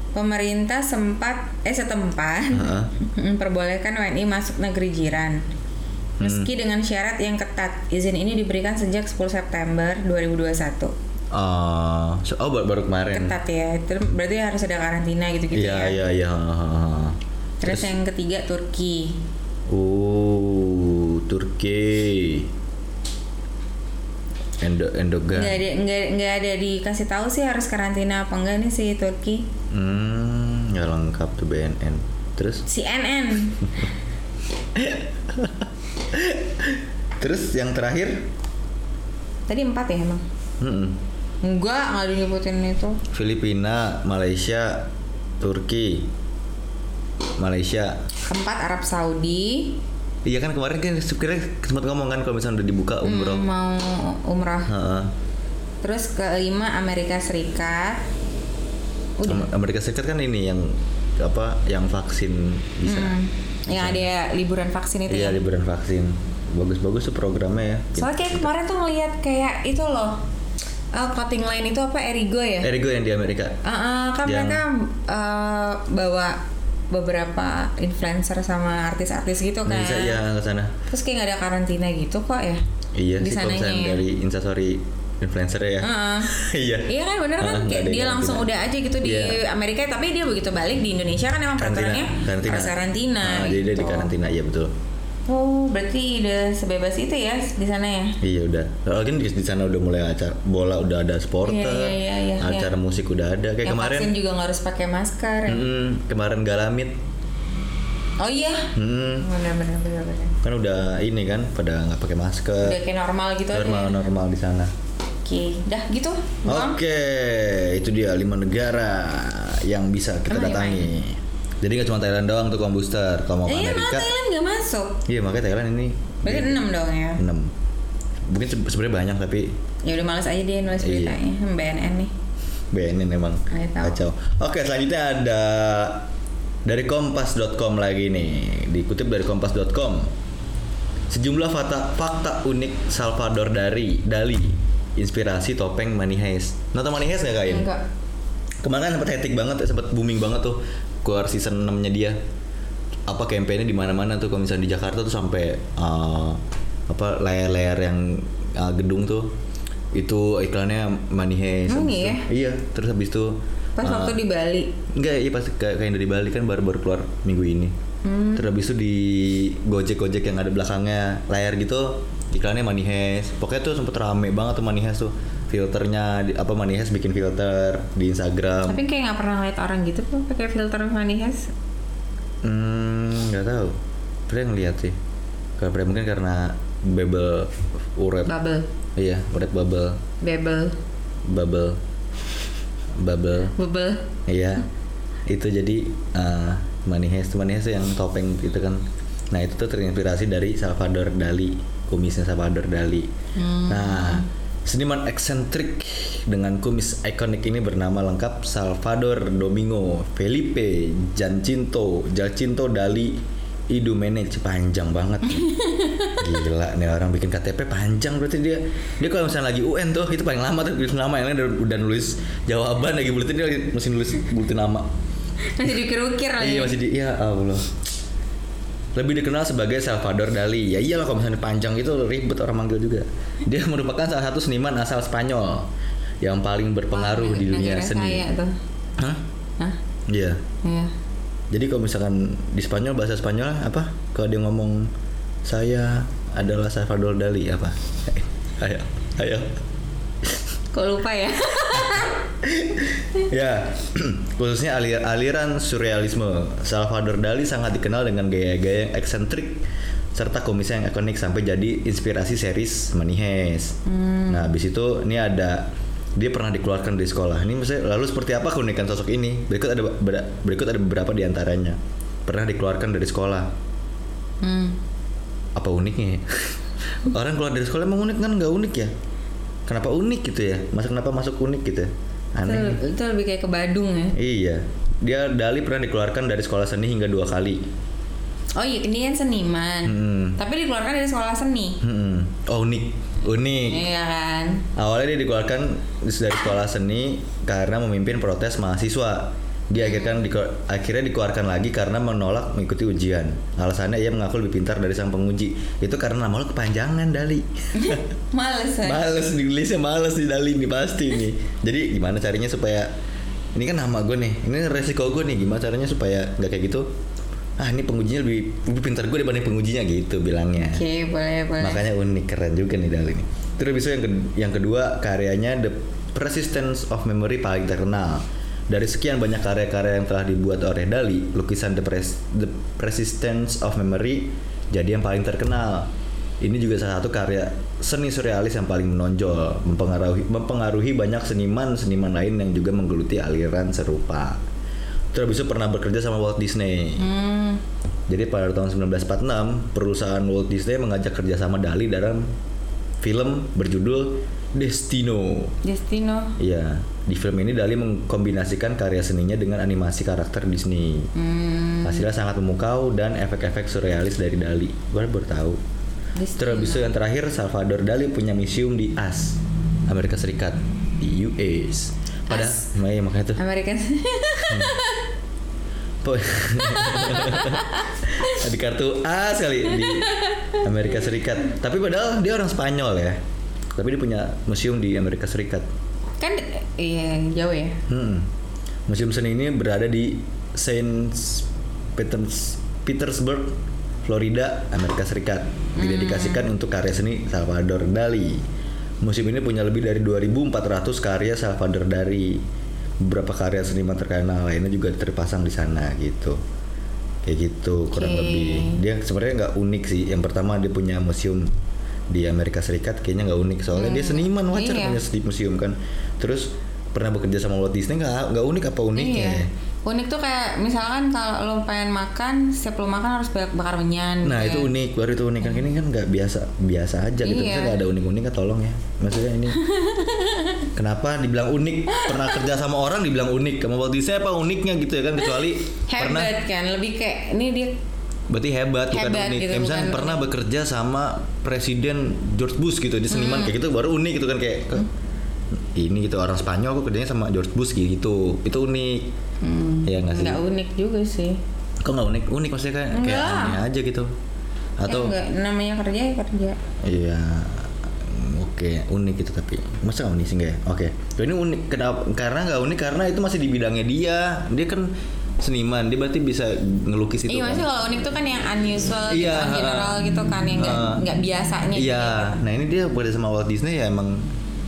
Pemerintah sempat eh setempat Heeh. memperbolehkan WNI masuk negeri jiran. Meski dengan syarat yang ketat, izin ini diberikan sejak 10 September 2021. Eh, so- oh baru, baru kemarin. ketat ya itu berarti harus ada karantina gitu-gitu Iya ya iya iya. terus, yang ketiga Turki Uh, Turki. Endo Endogan. nggak ada nggak nggak ada dikasih tahu sih harus karantina apa enggak nih si Turki Hmm, nggak lengkap tuh BNN. Terus CNN terus yang terakhir? tadi empat ya emang Mm-mm. enggak nggak ada nyebutin itu Filipina, Malaysia, Turki, Malaysia. keempat Arab Saudi Iya kan kemarin kan sebenarnya sempat ngomong kan kalau misalnya udah dibuka umroh. hmm, mau umrah Heeh. terus kelima Amerika Serikat udah Am- Amerika Serikat kan ini yang apa yang vaksin bisa. Hmm, yang ada liburan vaksin itu Iya ya liburan vaksin. Bagus-bagus tuh programnya ya. soalnya kayak kemarin tuh ngeliat kayak itu loh eh, clothing line itu apa Erigo ya Erigo yang di Amerika. Ah, ah, kan Yang- mereka eh, bawa beberapa influencer sama artis-artis gitu kan. Bisa ya ke sana. Terus kayak nggak ada karantina gitu kok ya? Iya Di sih kalau ya? dari instastory influencer ya. Heeh. Iya. Iya kan bener kan Ah, kayak dia langsung karantina. udah aja gitu di Iya. Amerika tapi dia begitu balik di Indonesia kan emang peraturannya harus karantina. Ah, Jadi dia di gitu. karantina, iya betul. Oh berarti udah sebebas itu ya di sana ya? Iya udah. Lalu kan di, sana udah mulai acara bola udah ada supporter, Iya, iya, iya, iya, acara musik udah ada. Kayak Yang kemarin, vaksin juga nggak harus pakai masker. ya? mm, kemarin Galamit, Oh iya. mm, bener bener bener. kan udah ini kan pada nggak pakai masker, Udah kayak normal gitu aja. normal normal di sana. Oke, dah gitu. Oke, itu dia lima negara yang bisa kita Emang datangi. Jadi nggak cuma Thailand doang tuh booster. Kalau mau ke iya, Amerika, Thailand nggak masuk. iya makanya Thailand ini Berarti enam dong ya. 6 Mungkin se- sebenarnya banyak tapi Ya udah males aja dia nulis Iya. beritanya. BNN nih. BNN emang tahu. kacau. Oke, selanjutnya ada dari kompas.com lagi nih. Dikutip dari kompas.com. Sejumlah fakta, fakta unik Salvador Dari Dali inspirasi topeng Money Heist. Nonton Money Heist gak kain? Enggak. Kemarin kan sempat hectic banget, sempat booming banget tuh keluar season 6-nya dia. Apa campaignnya di mana-mana tuh kalau misalnya di Jakarta tuh sampai uh, apa layar-layar yang uh, gedung tuh itu iklannya Money Heist. Emang Habis iya? itu- Iya, terus habis itu Pas uh, waktu di Bali. Enggak, iya pas kayak kayak yang dari Bali kan baru-baru keluar minggu ini. Hmm. Terus habis itu di Gojek-Gojek yang ada belakangnya layar gitu iklannya Money Heist. Pokoknya tuh sempet rame banget tuh Money Heist tuh. Filternya di- apa Heist bikin filter di Instagram. Tapi kayak nggak pernah ngeliat orang gitu kok pakai filter Heist. Hmm, nggak tahu. Pernah ngeliat sih. Pernah mungkin karena bubble uret. Bubble, Iya, uret bubble, bubble, bubble, bubble. bubble. Iya. Itu jadi uh, Money Heist yang topeng itu kan. Nah, itu tuh terinspirasi dari Salvador Dali, kumisnya Salvador Dali. Nah, seniman eksentrik dengan kumis ikonik ini bernama lengkap Salvador Domingo Felipe Giacinto Jacinto Dali Idumenech panjang banget gila nih orang bikin KTP panjang berarti dia. Dia kalau misalnya lagi UN tuh itu paling lama tuh tulis nama yang lain udah, udah nulis jawaban lagi buletin dia lagi mesti nulis buletin nama. Masih dikir-ukir lagi. iya masih di ya Allah lebih dikenal sebagai Salvador Dali ya iyalah kalau misalnya panjang itu ribet orang manggil juga dia merupakan salah satu seniman asal Spanyol yang paling berpengaruh di dunia seni Saya tuh. Hah? Hah? Iya Iya. Jadi kalau misalkan di Spanyol bahasa Spanyol apa? Kalau dia ngomong saya adalah Salvador Dali apa? ayo, ayo. Kok lupa ya? ya, khususnya alir- aliran surrealisme. Salvador Dali sangat dikenal dengan gaya-gaya yang eksentrik serta kumisnya yang ikonik sampai jadi inspirasi series Money Heist. Nah, habis itu ini ada dia pernah dikeluarkan dari sekolah. Ini maksudnya lalu seperti apa keunikan sosok ini? Berikut ada ber- berikut ada beberapa di antaranya. Pernah dikeluarkan dari sekolah. hmm. apa uniknya ya? orang keluar dari sekolah emang unik kan nggak unik ya kenapa unik gitu ya masa kenapa masuk unik gitu ya? Aneh Itu, itu lebih kayak ke Badung ya. iya dia Dali pernah dikeluarkan dari sekolah seni hingga dua kali Oh iya, ini kan seniman. Hmm. Tapi dikeluarkan dari sekolah seni. Hmm. oh unik unik Iya kan? awalnya dia dikeluarkan dari sekolah seni karena memimpin protes mahasiswa Dia akhirnya, diko- akhirnya dikeluarkan lagi karena menolak mengikuti ujian. Alasannya ia mengaku lebih pintar dari sang penguji. Itu karena nama lo kepanjangan Dali. Males ya. males nulisnya males di Dali nih pasti nih. Jadi gimana caranya supaya ini kan nama gue nih, ini resiko gue nih. Gimana caranya supaya nggak kayak gitu? Ah ini pengujinya lebih lebih pintar gue dibanding pengujinya gitu bilangnya. Oke, boleh, boleh. Makanya unik keren juga nih Dali nih. Terus bisa yang ke- yang kedua karyanya The Persistence of Memory paling terkenal. Dari sekian banyak karya-karya yang telah dibuat oleh Dali, lukisan The, Pres- The Persistence of Memory jadi yang paling terkenal. Ini juga salah satu karya seni surrealis yang paling menonjol, mempengaruhi mempengaruhi banyak seniman-seniman lain yang juga menggeluti aliran serupa. Terus bisa pernah bekerja sama Walt Disney. Hmm, Jadi pada tahun 1946, perusahaan Walt Disney mengajak kerjasama Dali dalam film berjudul Destino. Destino. Iya, di film ini Dali mengkombinasikan karya seninya dengan animasi karakter Disney. Hmm, Hasilnya sangat memukau dan efek-efek surrealis dari Dali. Gue baru tahu. Terus yang terakhir, Salvador Dali punya museum di AS, Amerika Serikat, di US. Pada, AS? Iya, makanya tuh. American. Po- di kartu A sekali di Amerika Serikat. Tapi padahal dia orang Spanyol ya. Tapi dia punya museum di Amerika Serikat. kan iya jauh ya. Hmm. Museum seni ini berada di Saint Peters Petersburg, Florida, Amerika Serikat. Didedikasikan untuk karya seni Salvador Dali. Museum ini punya lebih dari 2.400 karya Salvador Dali. Beberapa karya seniman terkenal lainnya juga terpasang di sana gitu. Kayak gitu kurang Oke. lebih. Dia sebenarnya nggak unik sih. Yang pertama dia punya museum di Amerika Serikat kayaknya nggak unik soalnya dia seniman wajar Iya. punya di museum kan. Terus pernah bekerja sama Walt Disney nggak nggak unik apa uniknya? Iya. Unik tuh kayak misalkan kalau lo pengen makan, setiap lo makan harus bak- bakar menyan. Nah gitu itu unik baru itu unik kan ini kan nggak biasa biasa aja gitu Iya. Nggak ada unik uniknya tolong ya maksudnya ini kenapa dibilang unik pernah kerja sama orang dibilang unik sama Walt Disney apa uniknya gitu ya kan kecuali pernah Hebat kan, lebih kayak ini dia berarti hebat, bukan Hebat unik gitu, Kayak misalnya bukan pernah bekerja sama presiden George Bush gitu di seniman Hmm. kayak gitu baru unik gitu kan kayak "Eh, ini gitu orang Spanyol kok kerjanya sama George Bush gitu itu unik hmm, ya nggak sih nggak unik juga sih. kok nggak unik unik maksudnya kayak kayak Enggak. aneh aja gitu atau ya, enggak, namanya kerja ya kerja. Iya, oke unik itu tapi masa nggak unik sih nggak ya? Oke, ini unik kenapa? Karena nggak unik karena itu masih di bidangnya dia. Dia kan seniman, dia berarti bisa ngelukis itu. Iya, kan? maksudnya kalau unik tuh kan yang unusual gitu, Iya, kan, general ha. gitu kan yang nggak nggak biasanya. Iya, gitu. nah ini dia bekerja sama Walt Disney ya emang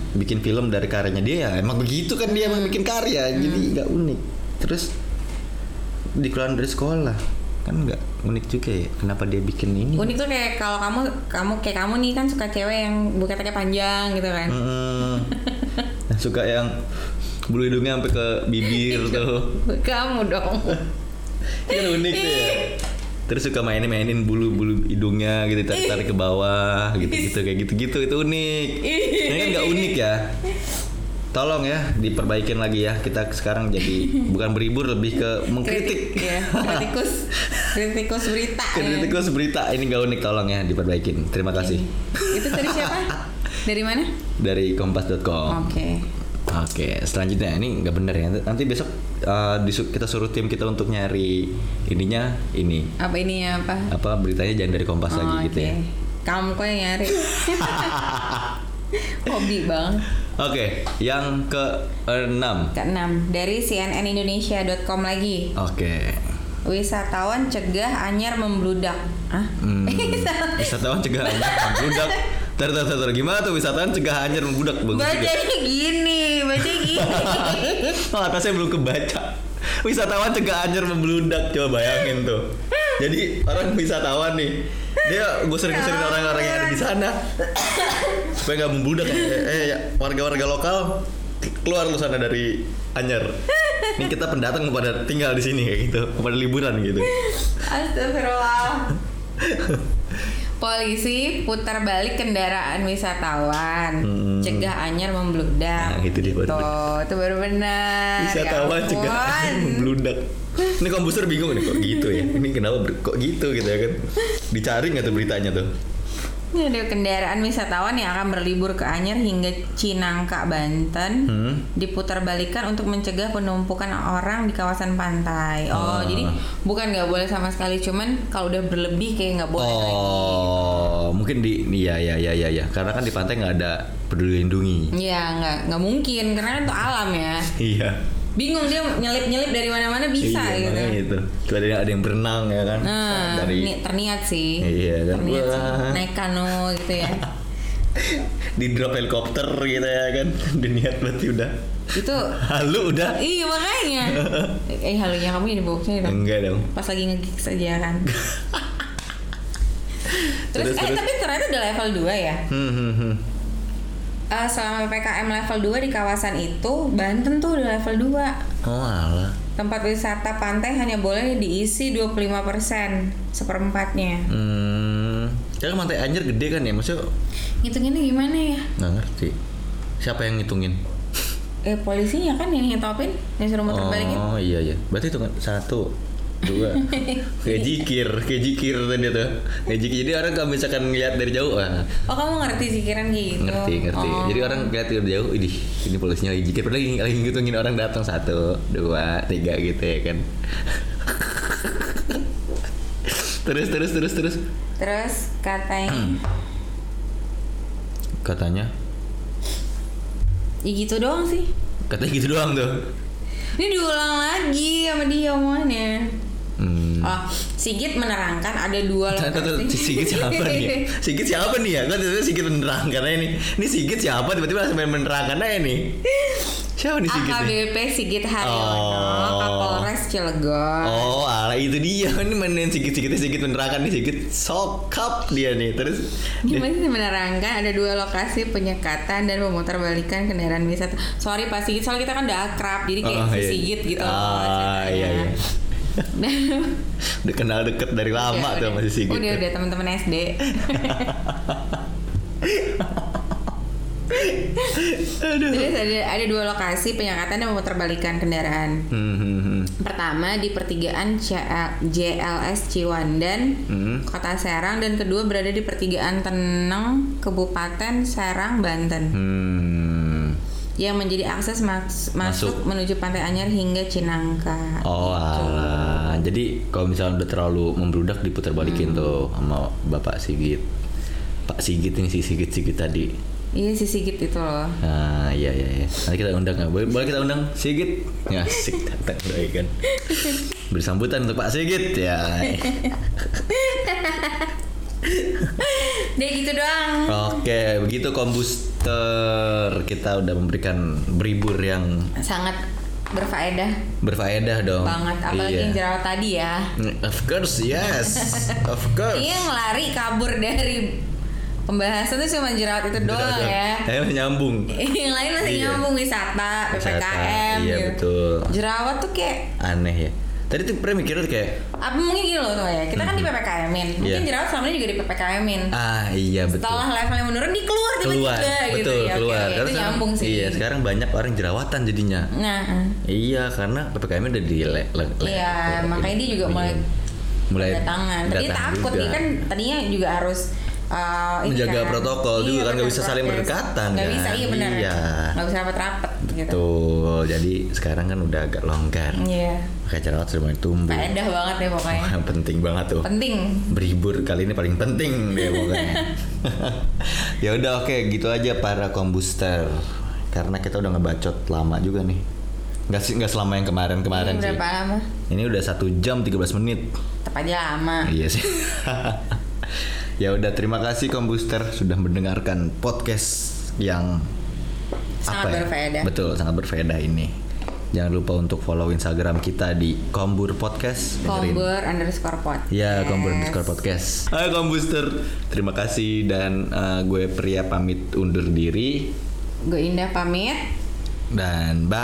bikin film dari karyanya dia ya emang begitu kan dia emang bikin karya Hmm. jadi nggak unik terus dikeluarin dari sekolah kan nggak unik juga ya kenapa dia bikin ini Unik tuh kayak kalau kamu kamu kayak kamu nih kan suka cewek yang buketnya panjang gitu kan. Mm-mm. suka yang bulu hidungnya sampai ke bibir tuh. Kamu dong. kan unik tuh ya. Terus suka mainin mainin bulu bulu hidungnya gitu tarik tarik ke bawah gitu gitu kayak gitu gitu itu unik. Ini kan nggak unik ya. Tolong ya diperbaikin lagi ya. Kita sekarang jadi bukan berhibur lebih ke mengkritik. Ya, kritikus kritikus berita. ya. kritikus berita. Ini nggak unik tolong ya diperbaikin. Terima kasih. Itu tadi siapa? Dari mana? dari kompas.com Oke. Oke, selanjutnya ini nggak bener ya. Nanti besok uh, disu- kita suruh tim kita untuk nyari ininya ini Apa ini ya apa? apa beritanya jangan dari Kompas Oh, lagi gitu oke. ya. Kamu kok yang nyari? Hobi bang. Oke, yang ke enam. Keenam dari cnnindonesia.com lagi. Oke. Wisatawan cegah anyar membludak. Ah? Hmm, wisatawan cegah anjir membludak. Tar, tar, tar. Gimana tuh wisatawan cegah anjir membludak? Bagus. Bacanya gini, baca gini. Oh, atasnya belum kebaca. Wisatawan cegah anjir membludak. Coba bayangin tuh. Jadi orang wisatawan nih, dia gue sering-sering orang-orang yang ada di sana supaya nggak membludak. Eh, eh, ya, warga-warga lokal keluar lu sana dari Anyer. Ini kita pendatang pada tinggal di sini kayak gitu, pada liburan gitu. Astagfirullah. Polisi putar balik kendaraan wisatawan, Hmm. cegah anyar membludak. Nah, itu dia baru Tuh, itu baru benar. Wisatawan Ya cegah anjir membludak. Ini komputer bingung nih kok gitu ya. Ini kenapa kok gitu gitu ya kan? Dicari nggak tuh beritanya tuh? Ada kendaraan wisatawan yang akan berlibur ke Anyer hingga Cinangka, Banten. Hmm. Diputar balikan untuk mencegah penumpukan orang di kawasan pantai. Oh, Ah. jadi bukan nggak boleh sama sekali, cuman kalau udah berlebih kayak nggak boleh lagi. Oh, mungkin di iya iya iya iya ya. Karena kan di pantai nggak ada peduli lindungi. Iya, nggak nggak mungkin karena itu alam ya. Iya. Bingung dia nyelip-nyelip dari mana-mana bisa iya, gitu. itu. Ada yang ada yang berenang ya kan. Nah, Dari ni- terniat sih. Iya, kan. Terniat sih. Naik kano gitu ya. di drop helikopter gitu ya kan. Diniat berarti udah itu halu udah. iya makanya. eh halunya kamu jadi boknya dong. Enggak dong. Pas lagi nge-gigs aja kan. Terus, Terus, eh terus. tapi ternyata udah level 2 ya. Hmm, hmm, hmm. Eh, selama PPKM level 2 di kawasan itu Banten tuh udah level 2 Oh alah. Tempat wisata pantai hanya boleh diisi 25% seperempatnya Hmm. Kan pantai Anyer gede kan ya, maksudnya Ngitunginnya gimana ya? nggak ngerti. Siapa yang ngitungin? Eh polisinya kan yang ngitopin Yang suruh muter balikin Oh iya iya. Berarti itu kan satu, dua. kayak jikir, kayak jikir tadi tuh. Kayak jikir. Jadi orang kalau misalkan ngeliat dari jauh, ah, Oh kamu ngerti sikiran kayak gitu ngerti ngerti. Oh. Jadi orang ngeliat dari jauh, idih ini polisinya lagi jikir. Padahal lagi, lagi ngitungin orang datang satu, dua, tiga gitu ya kan. terus terus terus terus. Terus katanya Katanya, Ya gitu doang sih katanya gitu doang tuh. Ini diulang lagi sama dia omongannya Hmm. Oh, Sigit menerangkan ada dua lokasi. Sigit siapa nih? Sigit siapa nih ya? Kan tiba-tiba Sigit menerangkan aja nih. Ini Sigit siapa? Tiba-tiba langsung main menerangkan aja nih. Siapa nih Sigit nih? AKBP Sigit Haryono, Oh. Kapolres Cilegon. Oh, ala itu dia. Ini mainin Sigit-Sigitnya Sigit menerangkan nih Sigit sokap dia nih. Terus Gimana sih menerangkan ada dua lokasi penyekatan dan pemutarbalikan kendaraan wisata. Sorry Pak Sigit, soalnya kita kan udah akrab, jadi kayak Oh, si iya. Sigit gitu. Ah, iya, iya. udah kenal deket dari lama Udah, tuh udah. sama si Sigit. Udah udah teman-teman SD. Terus ada ada dua lokasi penyekatan dan pemutarbalikan kendaraan. Hmm, hmm, hmm. Pertama di pertigaan CL JLS Ciwandan, Hmm. Kota Serang dan kedua berada di pertigaan Teneng, Kabupaten Serang, Banten. Hmm. Yang menjadi akses mas- masuk, Masuk. menuju Pantai Anyar hingga Cinangka. Oh alah. Jadi kalau misalnya udah terlalu membludak diputar balikin Hmm. tuh sama Bapak Sigit. Pak Sigit ini si Sigit Sigit tadi. Iya si Sigit itu loh. Nah, iya iya iya. Nanti kita undang nggak? Boleh, boleh kita undang Sigit? Ya, Sigit datang udah kan. Beri sambutan untuk Pak Sigit ya. Deh gitu doang. Oke, begitu kombuster kita udah memberikan beribur yang Sangat berfaedah berfaedah dong. banget. Apalagi Iya. yang jerawat tadi ya. Of course, yes. Of course. Iya yang lari kabur dari pembahasan tuh cuma jerawat itu doang ya. Saya nyambung. yang lain masih Iya. nyambung wisata, Wisata, PPKM iya, gitu. betul. Jerawat tuh kayak Aneh ya. Tadi tuh pernah mikir tuh kayak apa mungkin gini loh tuh ya. Kita kan di PPKM-in. Mungkin Iya. jerawat selama ini juga di PPKM-in. ah iya betul. Setelah levelnya menurun di keluar tiba-tiba keluar, gitu betul ya. Keluar. oke, Karena Itu sekarang- nyambung sih. Iya, sekarang banyak orang jerawatan jadinya. Nah, Iya, karena ppkm udah di le, le, le- iya, makanya dia juga mulai mulai tangan. Tadi takut dia kan tadinya juga harus uh, Menjaga kan. protokol juga kan, nggak bisa saling berdekatan Nggak kan. bisa, iya benar. Iya. Nggak bisa rapat-rapat gitu. Tuh, jadi sekarang kan udah agak longgar. Iya. Jerawat sudah mulai tumbuh. Faedah banget deh pokoknya. Wah, penting banget tuh. Penting. Berhibur kali ini paling penting deh pokoknya. ya udah oke, gitu aja para kombuster. Karena kita udah ngebacot lama juga nih. Nggak sih nggak selama yang kemarin-kemarin sih. berapa lama? Ini udah satu jam 13 menit. Tetap aja lama. Iya sih. Ya udah terima kasih kombuster sudah mendengarkan podcast yang Sangat apa ya? berfaedah. Betul, sangat berfaedah ini. Jangan lupa untuk follow Instagram kita di Kombur Podcast. Kombur underscore pot. Ya, Kombur underscore podcast. Hai Kombuster, terima kasih dan uh, gue pria pamit undur diri Gue Indah pamit. dan bye.